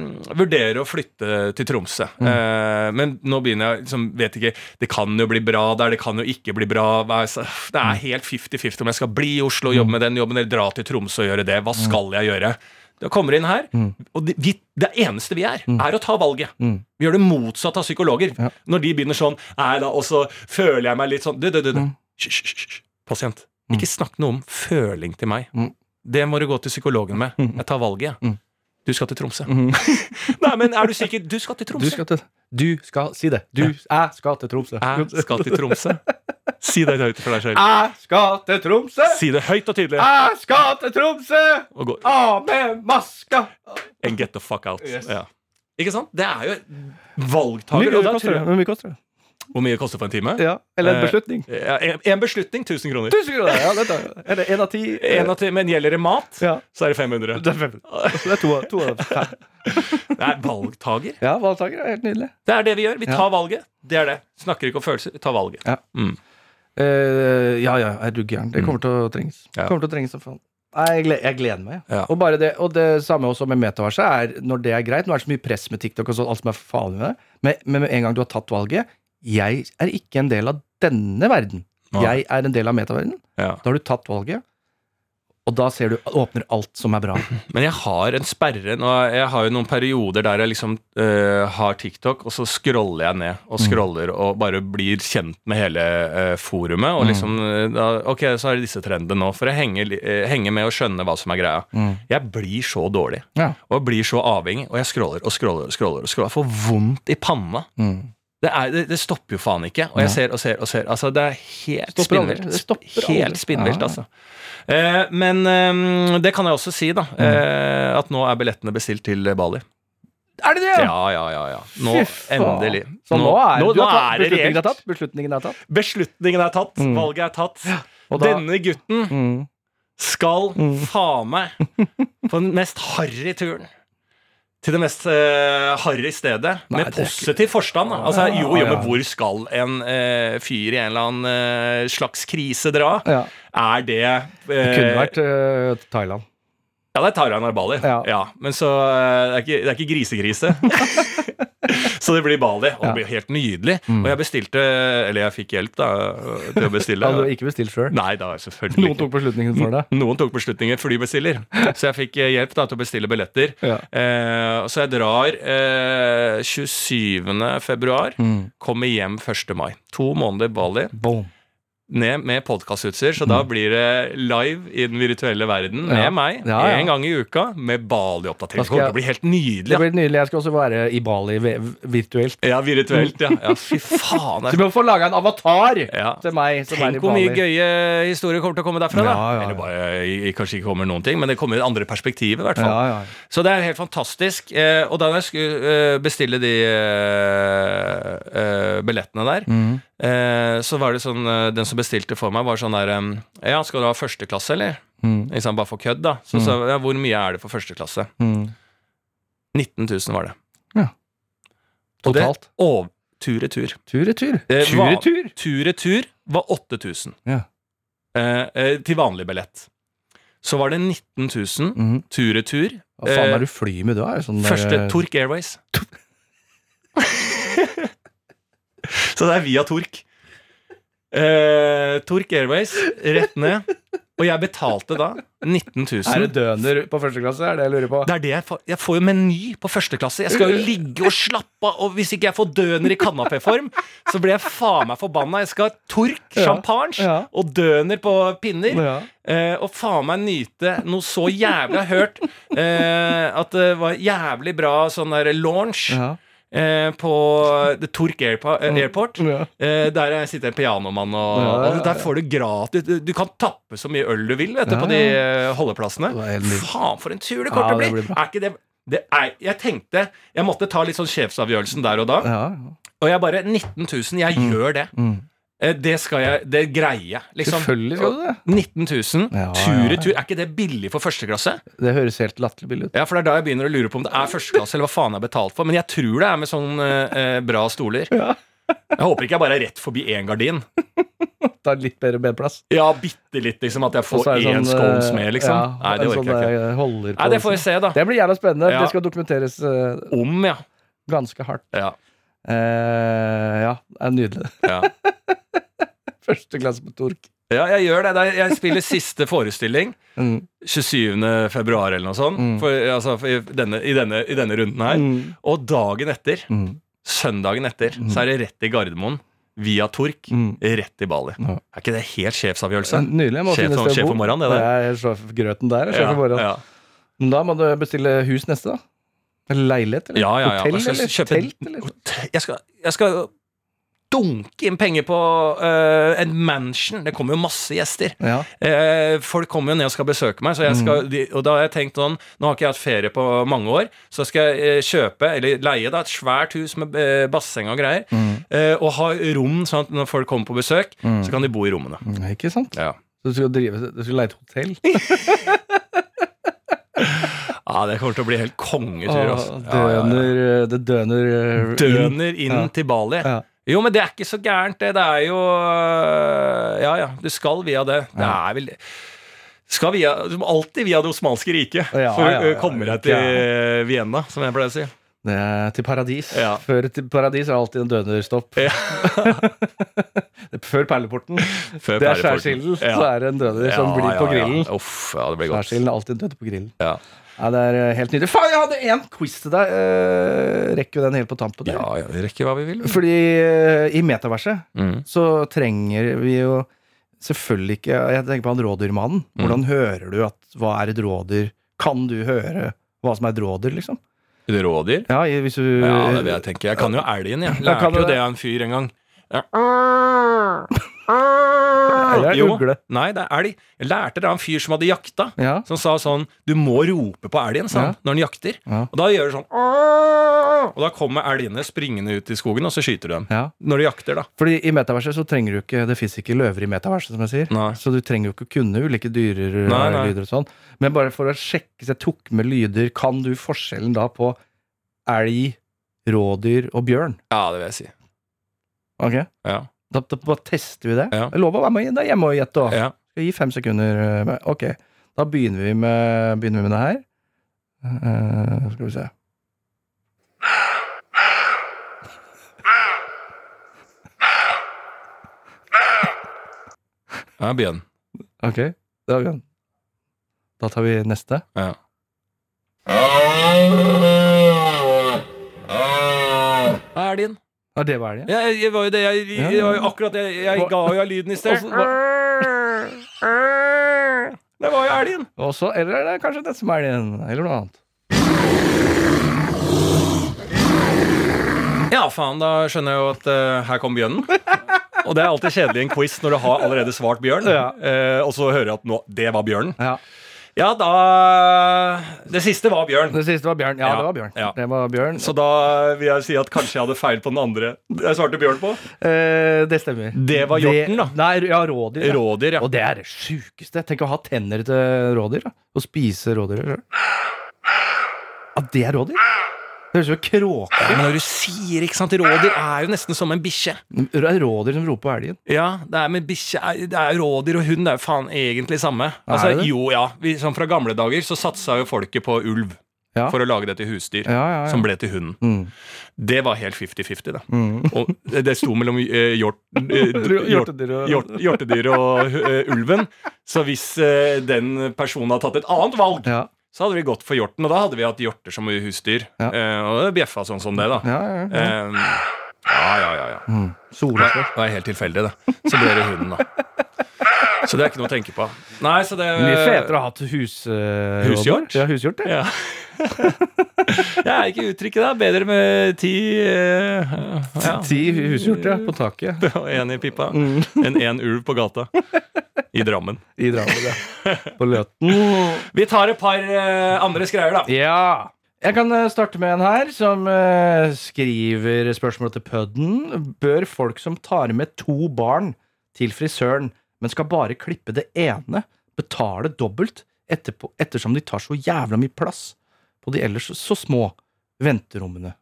S1: vurderer å flytte til Tromsø.
S2: Mm.
S1: Eh, men nå begynner jeg liksom, Vet ikke Det kan jo bli bra der, det kan jo ikke bli bra. Hva er- Det
S2: Mm.
S1: er helt 50-50 om jeg skal bli i Oslo og jobbe med den jobben, eller dra til Tromsø og gjøre det. Hva skal jeg gjøre? Da kommer inn her, og det, vi, det eneste vi er, er å ta valget.
S2: Mm.
S1: Vi gjør det motsatt av psykologer.
S2: Ja.
S1: Når de begynner sånn Nei da, og så føler jeg meg litt sånn Du, du, du. du.
S2: Mm.
S1: Hysj. Pasient. Ikke snakk noe om føling til meg.
S2: Mm.
S1: Det må du gå til psykologen med. Jeg tar valget, jeg.
S2: Mm.
S1: Du skal til Tromsø.
S2: Mhm.
S1: Nei, men er du sikker? Du skal til
S2: Du
S1: Tromsø.
S2: skal til Du skal si det. Du Jeg skal til Tromsø.
S1: Jeg skal til Tromsø. Si det høyt for deg selv.
S2: Jeg skal til Tromsø!
S1: Si det høyt og tydelig.
S2: Jeg skal til Tromsø! Av med maska!
S1: And get the fuck out.
S2: Yes.
S1: Ja. Ikke sant? Det er jo valgtaker.
S2: mye
S1: Og
S2: koster det? Hvor mye koster det?
S1: koster for en time?
S2: Ja, Eller en
S1: Eh,
S2: beslutning?
S1: Ja, en, en beslutning 1000 kroner.
S2: 1000 kroner! Ja, dette. Er det én av ti?
S1: En av ti, men gjelder det mat,
S2: Ja.
S1: så er det 500.
S2: Det er fem. Det er to, to av fem.
S1: Det er valgtaker.
S2: Ja, valgtaker er helt nydelig.
S1: Det er det vi gjør. Vi
S2: Ja.
S1: tar valget. Det er det. Snakker ikke om følelser, vi tar valget.
S2: Ja.
S1: Mm.
S2: Eh, ja, ja, er du gæren. Det kommer til å trenges.
S1: Ja.
S2: Kommer til å trenges som faen. Nei, jeg, gleder, jeg gleder meg.
S1: Ja.
S2: Og, bare det, og det samme også med metaverset er når det er greit. Nå er det så mye press med TikTok og sånn, alt som er farlig med det. Men, men med en gang du har tatt valget Jeg er ikke en del av denne verden.
S1: Nei.
S2: Jeg er en del av metaverdenen.
S1: Ja.
S2: Da har du tatt valget, og da ser du åpner alt som er bra.
S1: Men jeg har en sperre. Jeg har jo noen perioder der jeg liksom øh, har TikTok, og så scroller jeg ned og scroller og bare blir kjent med hele øh, forumet. Og liksom øh, da, Ok, så er det disse trendene nå, for jeg henger, øh, henger med og skjønner hva som er greia. Jeg blir så dårlig.
S2: Ja.
S1: Og jeg blir så avhengig, og jeg scroller og scroller og scroller. og scroller. Jeg får vondt i panna.
S2: Mm.
S1: Det, er, det, det stopper jo faen ikke. Og jeg ser og ser og ser. Altså, det er helt spinnvilt. Helt spinnvilt, altså. Eh, men eh, det kan jeg også si, da. Eh, at nå er billettene bestilt til Bali.
S2: Er det det?
S1: Ja, ja, ja. ja. Nå, endelig.
S2: Så nå, er,
S1: nå, nå
S2: tatt,
S1: er det reelt.
S2: tatt. Beslutningen er tatt.
S1: Beslutningen er tatt.
S2: Mm.
S1: Valget er tatt.
S2: Da,
S1: Denne gutten
S2: mm,
S1: skal
S2: Mm.
S1: faen meg på den mest harry turen. Til det mest uh, harry stedet,
S2: Nei,
S1: med positiv forstand. Da. Altså, jo, jo, men hvor skal en uh, fyr i en eller annen uh, slags krise dra?
S2: ja.
S1: Er det
S2: Det kunne vært Thailand.
S1: Ja, det er Thailand og Bali.
S2: Ja.
S1: Ja. men så det, er ikke, det er ikke grisekrise. så det blir Bali, og det blir helt nydelig.
S2: Mm.
S1: Og jeg bestilte Eller jeg fikk hjelp da til å bestille.
S2: Hadde du ikke bestilt sjøl?
S1: Nei, da selvfølgelig
S2: Noen tok beslutningen for deg?
S1: Noen tok beslutningen flybestiller. Så jeg fikk eh, hjelp da til å bestille billetter.
S2: Ja.
S1: Eh, så jeg drar eh, 27. februar,
S2: Mm.
S1: kommer hjem 1. mai. To måneder Bali.
S2: Boom.
S1: Ned med podkastutstyr, så da blir det live i den virtuelle verden med
S2: Mm. Ja.
S1: meg
S2: Ja, ja.
S1: en gang i uka med Bali-oppdatering. Det blir helt
S2: Det
S1: nydelig.
S2: blir nydelig. Jeg skal også være i Bali virtuelt.
S1: Ja, virtuelt, ja. ja fy faen.
S2: Så vi må få laga en avatar til meg som i
S1: Tenk hvor mye gøye historier kommer til å komme derfra. da. Eller bare, i- kanskje ikke kommer noen ting, men det kommer andre perspektiver. i hvert fall
S2: Ja, ja.
S1: Så det er helt fantastisk. Eh, og da jeg skulle eh, bestille de eh, eh, billettene der,
S2: Mm.
S1: Eh, så var det sånn eh, Den som bestilte for meg, var sånn der Ja, skal du ha førsteklasse, eller?
S2: Mm.
S1: Ikke bare for kødd, da. Så sa jeg, ja, hvor mye er det for førsteklasse?
S2: Mm.
S1: 19 000 var det.
S2: Ja. Totalt.
S1: Og tur-retur.
S2: Tur-retur. Tur-retur.
S1: Tur-retur var 8000
S2: Ja.
S1: eh, eh, til vanlig billett. Så var det 19 000
S2: Mm.
S1: tur-retur.
S2: Hva faen er du fly med? Er sånn der-
S1: Første Tork Airways. Så det er via Tork. Eh, Tork Airways, rett ned. Og jeg betalte da 19 000.
S2: Er det døner på første klasse? Er det jeg lurer på?
S1: Det er det jeg får. Jeg får jo meny på første klasse. Jeg skal jo ligge og slappe av, og hvis ikke jeg får døner i kanapéform, så blir jeg faen meg forbanna. Jeg skal ha Tork
S2: Ja.
S1: champagne
S2: Ja.
S1: og døner på pinner.
S2: Ja.
S1: Eh, og faen meg nyte noe så jævlig. Jeg har hørt eh, at det var jævlig bra sånn der launch
S2: Ja.
S1: Eh, på The Tork Airpo- eh, Airport.
S2: Ja.
S1: Eh, der sitter en pianomann, og,
S2: Ja, ja,
S1: og der får du gratis du, du kan tappe så mye øl du vil vet du, på de eh, holdeplassene. Faen, for en tur det kommer til å bli! Er ikke det det er, jeg tenkte Jeg måtte ta litt sånn sjefsavgjørelsen der og da.
S2: Ja.
S1: Og jeg bare 19 000, jeg gjør det.
S2: Mm.
S1: Eh, Det skal jeg, det greier jeg. Liksom.
S2: Selvfølgelig skal du det.
S1: 19 000
S2: Ja, i
S1: tur-retur. Er ikke det billig for første klasse?
S2: Det høres helt latterlig billig ut.
S1: Ja, for det er da jeg begynner å lure på om det er første klasse, eller hva faen jeg har betalt for. Men jeg tror det er med sånn eh, eh, bra stoler.
S2: Ja.
S1: Jeg håper ikke jeg bare er rett forbi én gardin.
S2: Ta litt bedre benplass?
S1: Ja, bitte litt, liksom. At jeg får én
S2: sånn,
S1: scones
S2: eh,
S1: med, liksom.
S2: ja,
S1: Nei, det orker
S2: sånn,
S1: jeg ikke. Nei, det får vi se, da.
S2: Det blir jævla spennende. Det skal dokumenteres eh,
S1: Om, ja.
S2: ganske hardt.
S1: Ja.
S2: Eh, ja, det er nydelig.
S1: ja.
S2: Første klasse på Tork.
S1: Ja, jeg gjør det. Jeg spiller siste forestilling
S2: Mm.
S1: 27. februar eller noe sånt.
S2: Mm.
S1: For, altså, for i, denne, i, denne, I denne runden her.
S2: Mm.
S1: Og dagen etter,
S2: Mm.
S1: søndagen etter, så er det rett i Gardermoen. Via Tork. Rett i Bali.
S2: Ja.
S1: Er ikke det helt sjefsavgjørelse?
S2: Nydelig. Jeg må
S1: Sjef
S2: finne sted å bo.
S1: det der.
S2: er sjefgrøten der. er Sjef for morgenen.
S1: ja.
S2: Men Da må du bestille hus neste, da. Leilighet, eller
S1: Ja, ja, ja.
S2: hotell, eller
S1: kjøpe-
S2: telt, eller
S1: Jeg skal, jeg skal dunke inn penger på uh, en mansion. Det kommer jo masse gjester.
S2: Ja.
S1: Uh, folk kommer jo ned og skal besøke meg, så jeg skal, de, og da har jeg tenkt sånn Nå har ikke jeg hatt ferie på mange år, så skal jeg eh, kjøpe, eller leie, da, et svært hus med uh, basseng og greier, eh, og ha rom sånn at når folk kommer på besøk, så kan de bo i rommene.
S2: Mm, Ikke sant?
S1: Ja.
S2: Så du skal, drive, du skal leie et hotell?
S1: ja, det kommer til å bli helt kongetur. Altså.
S2: døner,
S1: Ja, ja, ja.
S2: Det døner.
S1: Døner inn
S2: Ja.
S1: til Bali. Jo, men det er ikke så gærent, det. Det er jo øh, Ja, ja, du skal via det. Det er vel skal via, du må alltid via Det osmanske riket
S2: Ja,
S1: for å
S2: ja,
S1: øh,
S2: ja,
S1: komme deg til Vienna, som jeg pleier å si.
S2: Det er til paradis. Før til paradis er alltid en dønerstopp. Før perleporten.
S1: Før
S2: Det er skjærsilden, så er det en døner som blir på grillen.
S1: Ja. Uff, ja, det blir godt.
S2: Skjærsilden er alltid en døner på grillen.
S1: Ja.
S2: Ja, det er eh, helt nydelig. Faen, jeg hadde én quiz til deg! Eh, rekker jo den helt på tampen? der?
S1: ja, ja, vi rekker hva vi vil.
S2: Fordi eh, i metaverset
S1: Mm.
S2: så trenger vi jo selvfølgelig ikke Jeg tenker på han rådyrmannen.
S1: Mm.
S2: Hvordan hører du at Hva er et rådyr? Kan du høre hva som er et rådyr, liksom?
S1: Et rådyr?
S2: Ja, hvis du
S1: Ja, det vil jeg tenke. Jeg kan jo elgen, jeg. Lærte jo
S2: det?
S1: det av en fyr en gang. Ja.
S2: Eller
S1: Jo.
S2: ugle.
S1: Nei, det er elg. Jeg lærte det av en fyr som hadde jakta.
S2: Ja.
S1: Som sa sånn Du må rope på elgen, sa han,
S2: Ja.
S1: når den jakter.
S2: Ja.
S1: Og da gjør du sånn «Åh!» Og da kommer elgene springende ut i skogen, og så skyter du dem.
S2: ja.
S1: Når du jakter, da.
S2: Fordi i metaverset så trenger du ikke Det fins ikke løver i metaverset, som jeg sier.
S1: Nei.
S2: Så du trenger jo ikke å kunne ulike dyrer
S1: Nei, nei.
S2: lyder og sånn. Men bare for å sjekke så jeg tok med lyder, kan du forskjellen da på elg, rådyr og bjørn?
S1: Ja, det vil jeg si.
S2: Ok?
S1: Ja.
S2: Da, da bare tester vi det.
S1: Ja.
S2: Jeg lover å være med det er hjemme og gjette òg.
S1: ja.
S2: Skal gi fem sekunder. eh, med- Ok, da begynner vi med, begynner vi med det her. Uh, skal vi se.
S1: ja bjørn.
S2: Ok, da, er bjørn. da tar vi neste.
S1: Ja. Elgen.
S2: Ja, det var det.
S1: Ja, jeg, jeg var jo det jeg, jeg, jeg jo akkurat jeg, Jeg ga jo av lyden i sted. Det var jo elgen.
S2: Også, eller er det kanskje det som er elgen? eller noe annet.
S1: Ja, faen, da skjønner jeg jo at uh, her kom bjørnen. Og det er alltid kjedelig i en quiz når du har allerede svart bjørn,
S2: Ja.
S1: uh, og så hører jeg at nå, det var bjørnen.
S2: Ja.
S1: Ja, da Det siste var bjørn.
S2: Det siste var Bjørn. Ja,
S1: Ja,
S2: det var Bjørn.
S1: ja.
S2: Det var Bjørn.
S1: Så da vil jeg si at kanskje jeg hadde feil på den andre. Jeg svarte bjørn på.
S2: Eh, det stemmer.
S1: Det var hjorten, da.
S2: Nei, ja, rådyr. Ja.
S1: Rådyr, ja.
S2: Og det er det sjukeste. Tenk å ha tenner til rådyr. Da. Og spise rådyr. Ja, det er rådyr? Det høres ut som kråke.
S1: Men når du sier ikke sant, rådyr er jo nesten som en bikkje.
S2: Det er rådyr som roper på elgen.
S1: Ja, det er med bikkje Det er jo rådyr og hund, det er jo faen egentlig samme. Altså,
S2: det det?
S1: jo, ja. Vi, sånn fra gamle dager så satsa jo folket på ulv
S2: Ja.
S1: for å lage det til husdyr.
S2: Ja, ja.
S1: Som ble til hunden.
S2: Mm.
S1: Det var helt 50-50, det.
S2: Mm.
S1: Og det sto mellom uh, hjort, uh, hjort,
S2: Hjortedyr og-
S1: hjort, hjortedyr og uh, ulven. Så hvis den personen hadde tatt et annet valg. Så hadde vi gått for hjorten. Og da hadde vi hatt hjorter som husdyr.
S2: Ja.
S1: Eh, og det bjeffa sånn som det, da.
S2: Ja, ja, ja.
S1: Eh, ja, ja, ja. ja.
S2: Mm.
S1: Det
S2: er
S1: var helt tilfeldig, det. Så ble det hunden, da. Så det er ikke noe å tenke på. Nei, så det
S2: Mye fetere å ha hatt hus, uh,
S1: Hushjort?
S2: Ja, hushjort, det.
S1: Ja. Jeg er ikke uttrykket, da. Bedre med ti uh, ja.
S2: Ti husgjort, ja, på taket.
S1: Og én i pipa
S2: Mm.
S1: enn én ulv på gata. I Drammen.
S2: I Drammen, ja. På Løten.
S1: Vi tar et par uh, andre skreier, da.
S2: Ja. Jeg kan starte med en her som skriver spørsmål til Pudden. Bør folk som tar med to barn til frisøren, men skal bare klippe det ene, betale dobbelt etterpå, ettersom de tar så jævla mye plass på de ellers så små venterommene?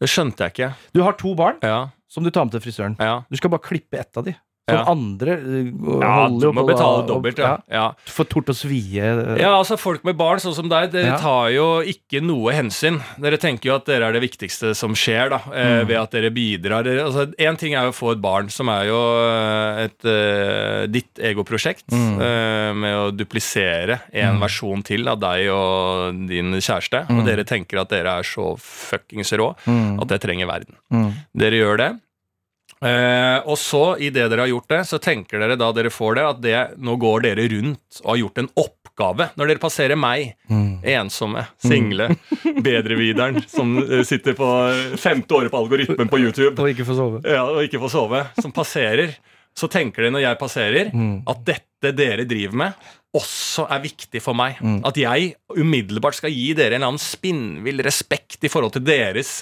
S1: Det skjønte jeg ikke.
S2: Du har to barn
S1: Ja,
S2: som du tar med til frisøren.
S1: ja.
S2: Du skal bare klippe ett av de. Sånn
S1: Ja.
S2: andre eh,
S1: ja du må betale
S2: å-
S1: dobbelt, ja. ja.
S2: For tort å svie. eh,
S1: Ja, altså Folk med barn sånn som deg, dere
S2: Ja.
S1: tar jo ikke noe hensyn. Dere tenker jo at dere er det viktigste som skjer, da, eh,
S2: Mm.
S1: ved at dere bidrar. Én Altså, ting er jo å få et barn, som er jo et uh, ditt egoprosjekt,
S2: Mm.
S1: uh, med å duplisere en
S2: Mm.
S1: versjon til av deg og din kjæreste.
S2: Mm.
S1: Og dere tenker at dere er så fuckings rå
S2: Mm.
S1: at dere trenger verden.
S2: Mm.
S1: Dere gjør det. Eh, og så, idet dere har gjort det, så tenker dere da dere får det, at det, nå går dere rundt og har gjort en oppgave. Når dere passerer meg,
S2: Mm.
S1: ensomme, single, bedrevideren, som eh, sitter på femte året på algoritmen på YouTube
S2: Og ikke får sove.
S1: ja, og ikke får sove, som passerer, så tenker dere når jeg passerer,
S2: Mm.
S1: at dette dere driver med, også er viktig for meg.
S2: Mm.
S1: At jeg umiddelbart skal gi dere en annen spinnvill respekt i forhold til deres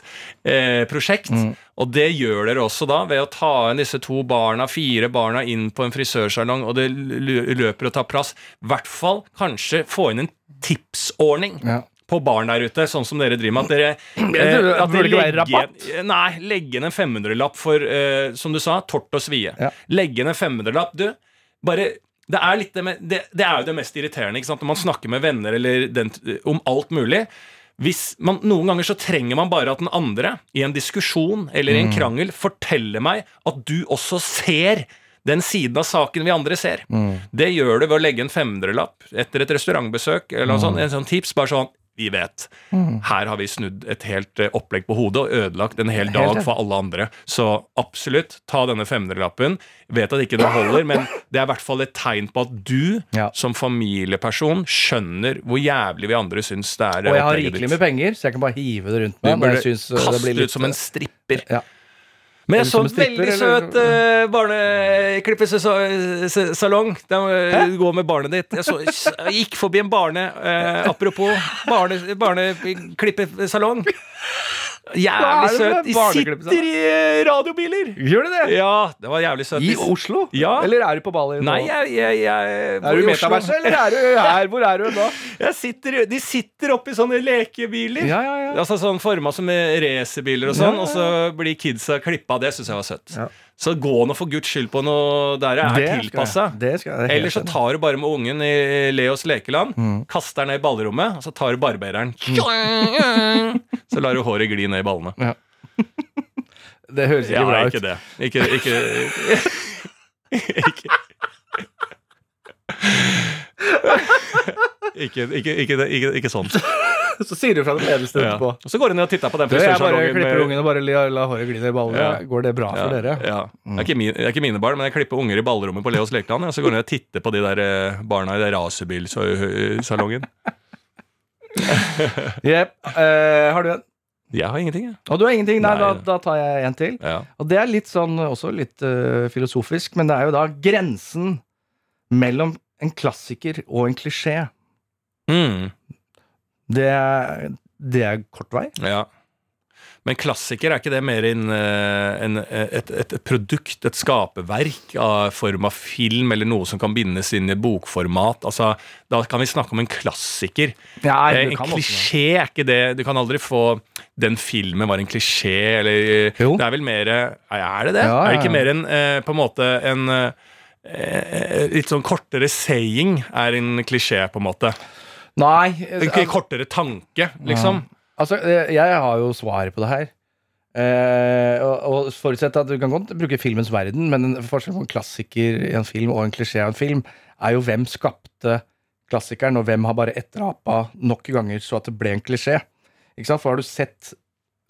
S1: eh, prosjekt.
S2: Mm.
S1: Og det gjør dere også da ved å ta inn disse to barna, fire barna inn på en frisørsalong, og det løper og tar plass. I hvert fall kanskje få inn en tipsordning
S2: Ja.
S1: på barn der ute, sånn som dere driver med. At dere, eh, at dere legger Nei, legge inn en 500-lapp for, eh, som du sa, tort og svie.
S2: Ja.
S1: Legge inn en 500-lapp. Du, bare det er, litt det, med, det, det er jo det mest irriterende når man snakker med venner eller den, om alt mulig. Man, noen ganger så trenger man bare at den andre, i en diskusjon eller i en krangel, forteller meg at du også ser den siden av saken vi andre ser. Det gjør du ved å legge en 500-lapp etter et restaurantbesøk eller noe sånt, en sånn tips. Bare sånn vi vet. Her har vi snudd et helt eh, opplegg på hodet og ødelagt en hel dag for alle andre. Så absolutt, ta denne 500-lappen. Vet at ikke det holder, men det er i hvert fall et tegn på at du
S2: Ja.
S1: som familieperson skjønner hvor jævlig vi andre syns det er.
S2: Og jeg har rikelig med penger, så jeg kan bare hive det rundt meg. Du
S1: burde
S2: kaste uh, det
S1: ut som en stripper.
S2: Ja.
S1: Men jeg så
S2: en
S1: veldig søt uh, barneklippesalong. Du går med barnet ditt. Jeg, så, jeg gikk forbi en barne... Uh, apropos barne- barneklippesalong. Jævlig søt. De sitter i eh, radiobiler.
S2: Gjør de det?
S1: Ja, det var jævlig søt.
S2: I Oslo?
S1: Ja.
S2: Eller er du på Bali?
S1: Nei, jeg, jeg, jeg
S2: Er du
S1: i
S2: metaverset, eller er du her? Hvor er du?
S1: Jeg sitter, de sitter oppi sånne lekebiler.
S2: Ja, ja, ja.
S1: Altså sånn Forma som racerbiler og sånn,
S2: Ja, ja, ja.
S1: og så blir kidsa klippa. Det syns jeg var søtt.
S2: Ja.
S1: Så gå nå for guds skyld på noe der det
S2: Det
S1: er
S2: jeg-
S1: tilpassa.
S2: det det er helt
S1: Eller så tar du bare med ungen i Leos lekeland,
S2: Mm.
S1: kaster den ned i ballrommet, og så tar du barbereren. Så lar du håret gli ned i ballene.
S2: Det høres ikke
S1: Ja,
S2: bra ut.
S1: det. Ikke, ikke, ikke. Ikke, ikke, ikke, ikke, ikke sånn.
S2: Så sier du fra det ledeste
S1: Ja.
S2: etterpå.
S1: Og så går du ned og titter på den
S2: Du, jeg bare
S1: frisørsalongen.
S2: klipper ungen og bare la, la håret gli i ballene.
S1: Ja.
S2: Går det bra for dere?
S1: Ja. Det, er min, det er ikke mine barn, men jeg klipper unger i ballrommet på Leos lekeland. Og så går jeg ned og titter på de der eh, barna i racerbilsalongen.
S2: Jepp. uh, har du en?
S1: Jeg har ingenting, jeg.
S2: Og du har ingenting? Nei,
S1: Nei.
S2: da, da tar jeg en til.
S1: Ja.
S2: Og det er litt sånn, også litt uh, filosofisk, men det er jo da grensen mellom en klassiker og en klisjé.
S1: Mm,
S2: Det det er kort vei.
S1: ja. Men klassiker, er ikke det mer en, eh, en, et, et, et produkt, et skaperverk av form av film, eller noe som kan bindes inn i bokformat? Altså, da kan vi snakke om en klassiker.
S2: Nei,
S1: Eh, en klisjé er ikke det. Du kan aldri få Den filmen var en klisjé, eller
S2: Jo.
S1: Det er vel mer Er det det?
S2: Ja,
S1: Er det ikke mer en eh, på en måte en eh, Litt sånn kortere saying er en klisjé, på en måte.
S2: Nei.
S1: En
S2: altså-
S1: kortere tanke, liksom.
S2: Altså, eh, jeg har jo svaret på det her. Eh, og, og forutsett at Du kan godt bruke filmens verden, men forskjellen forskjell på en klassiker i en film og en klisjé av en film er jo hvem skapte klassikeren, og hvem har bare etterapa nok ganger så at det ble en klisjé. Ikke sant? For har du sett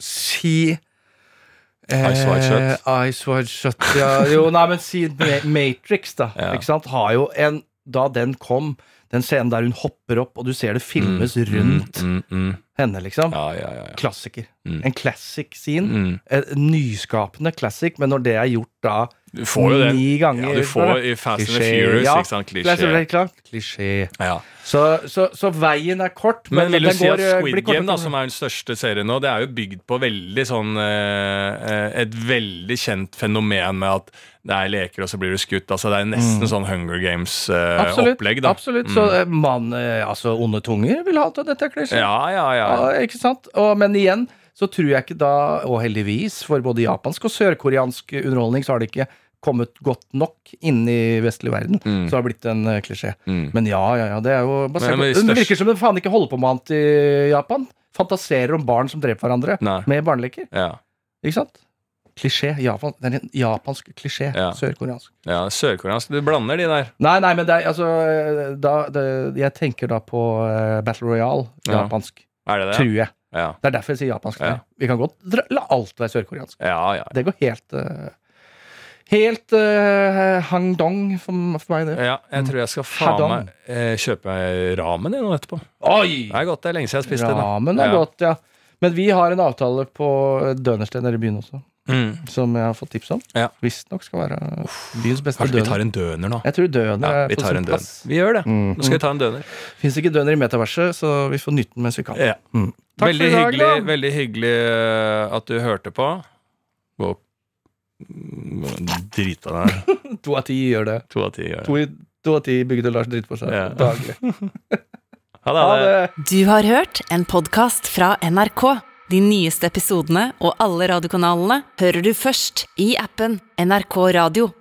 S2: Si eh,
S1: Ice White Shut.
S2: Ice White Shut, ja. Jo, nei, men si Matrix, da.
S1: Ja.
S2: Ikke sant? Har jo en Da den kom, den scenen der hun hopper opp, og du ser det filmes
S1: Mm,
S2: rundt
S1: mm, mm, mm.
S2: henne, liksom.
S1: Ja, ja, ja. ja.
S2: Klassiker. En classic scene. En nyskapende classic, men når det er gjort da
S1: Du får jo det.
S2: ni ganger.
S1: Ja, du får i Fast and Furious,
S2: ja.
S1: ikke sant?
S2: Det er så
S1: Klisjé.
S2: klart. Klisjé.
S1: Ja.
S2: Så, så, så veien er kort, men,
S1: Men vil du si at
S2: går, eh,
S1: Squid Game, da, som er den største serien nå, det er jo bygd på veldig sånn eh, Et veldig kjent fenomen med at det er leker, og så blir du skutt. Altså Det er nesten sånn Hunger Games-opplegg. da
S2: absolutt. Så eh, man, eh, altså onde tunger vil ha at dette er.
S1: Ja, ja, ja.
S2: Ja, ikke sant? Og, men igjen så tror jeg ikke da, og heldigvis for både japansk og sørkoreansk underholdning, så har det ikke kommet godt nok inn i vestlig verden.
S1: Mm.
S2: Så det blitt en eh, klisjé.
S1: Mm.
S2: Men ja, ja, ja, det er jo basert på Det virker som det faen ikke holder på med annet i Japan. Fantaserer om barn som dreper hverandre
S1: Nei.
S2: med barneleker.
S1: Ja.
S2: Ikke sant? Klisjé. Japan. Det er en japansk klisjé.
S1: Ja.
S2: Sørkoreansk.
S1: ja Sørkoreansk. Du blander de der.
S2: Nei, nei, men det er altså da, det, Jeg tenker da på eh, Battle Royale.
S1: Ja.
S2: Japansk.
S1: Er det det?
S2: Tror jeg.
S1: Ja.
S2: Det er derfor jeg sier japansk.
S1: Ja.
S2: Vi kan godt la alt være sørkoreansk.
S1: Ja, ja.
S2: Det går helt eh, Helt uh, hangdong for, for meg, det.
S1: ja. Jeg tror jeg skal faen meg eh, kjøpe meg ramen nå etterpå.
S2: Oi!
S1: Det er godt. Det er lenge siden jeg har spist det.
S2: Ramen er godt, ja. Men vi har en avtale på Dønersted nede i byen også,
S1: Mm.
S2: som jeg har fått tips om.
S1: Ja.
S2: Visstnok skal være byens beste
S1: Kanskje vi tar en døner nå?
S2: Jeg tror døner
S1: Ja, vi tar en døner. Vi gjør det.
S2: Mm.
S1: Nå skal vi ta en døner.
S2: Fins ikke døner i metaverset, så vi får nyte den mens vi kan.
S1: Ja.
S2: Mm. Takk
S1: veldig,
S2: for i dag,
S1: hyggelig,
S2: da.
S1: veldig hyggelig eh, at du hørte på. Mm, drita deg.
S2: To av ti gjør det.
S1: To av ti gjør det.
S2: To, to av ti bygde Lars dritt på seg
S1: Ja.
S2: daglig.
S1: Ha det.
S2: Ha det!
S3: Du har hørt en podkast fra NRK. De nyeste episodene og alle radiokanalene hører du først i appen NRK Radio.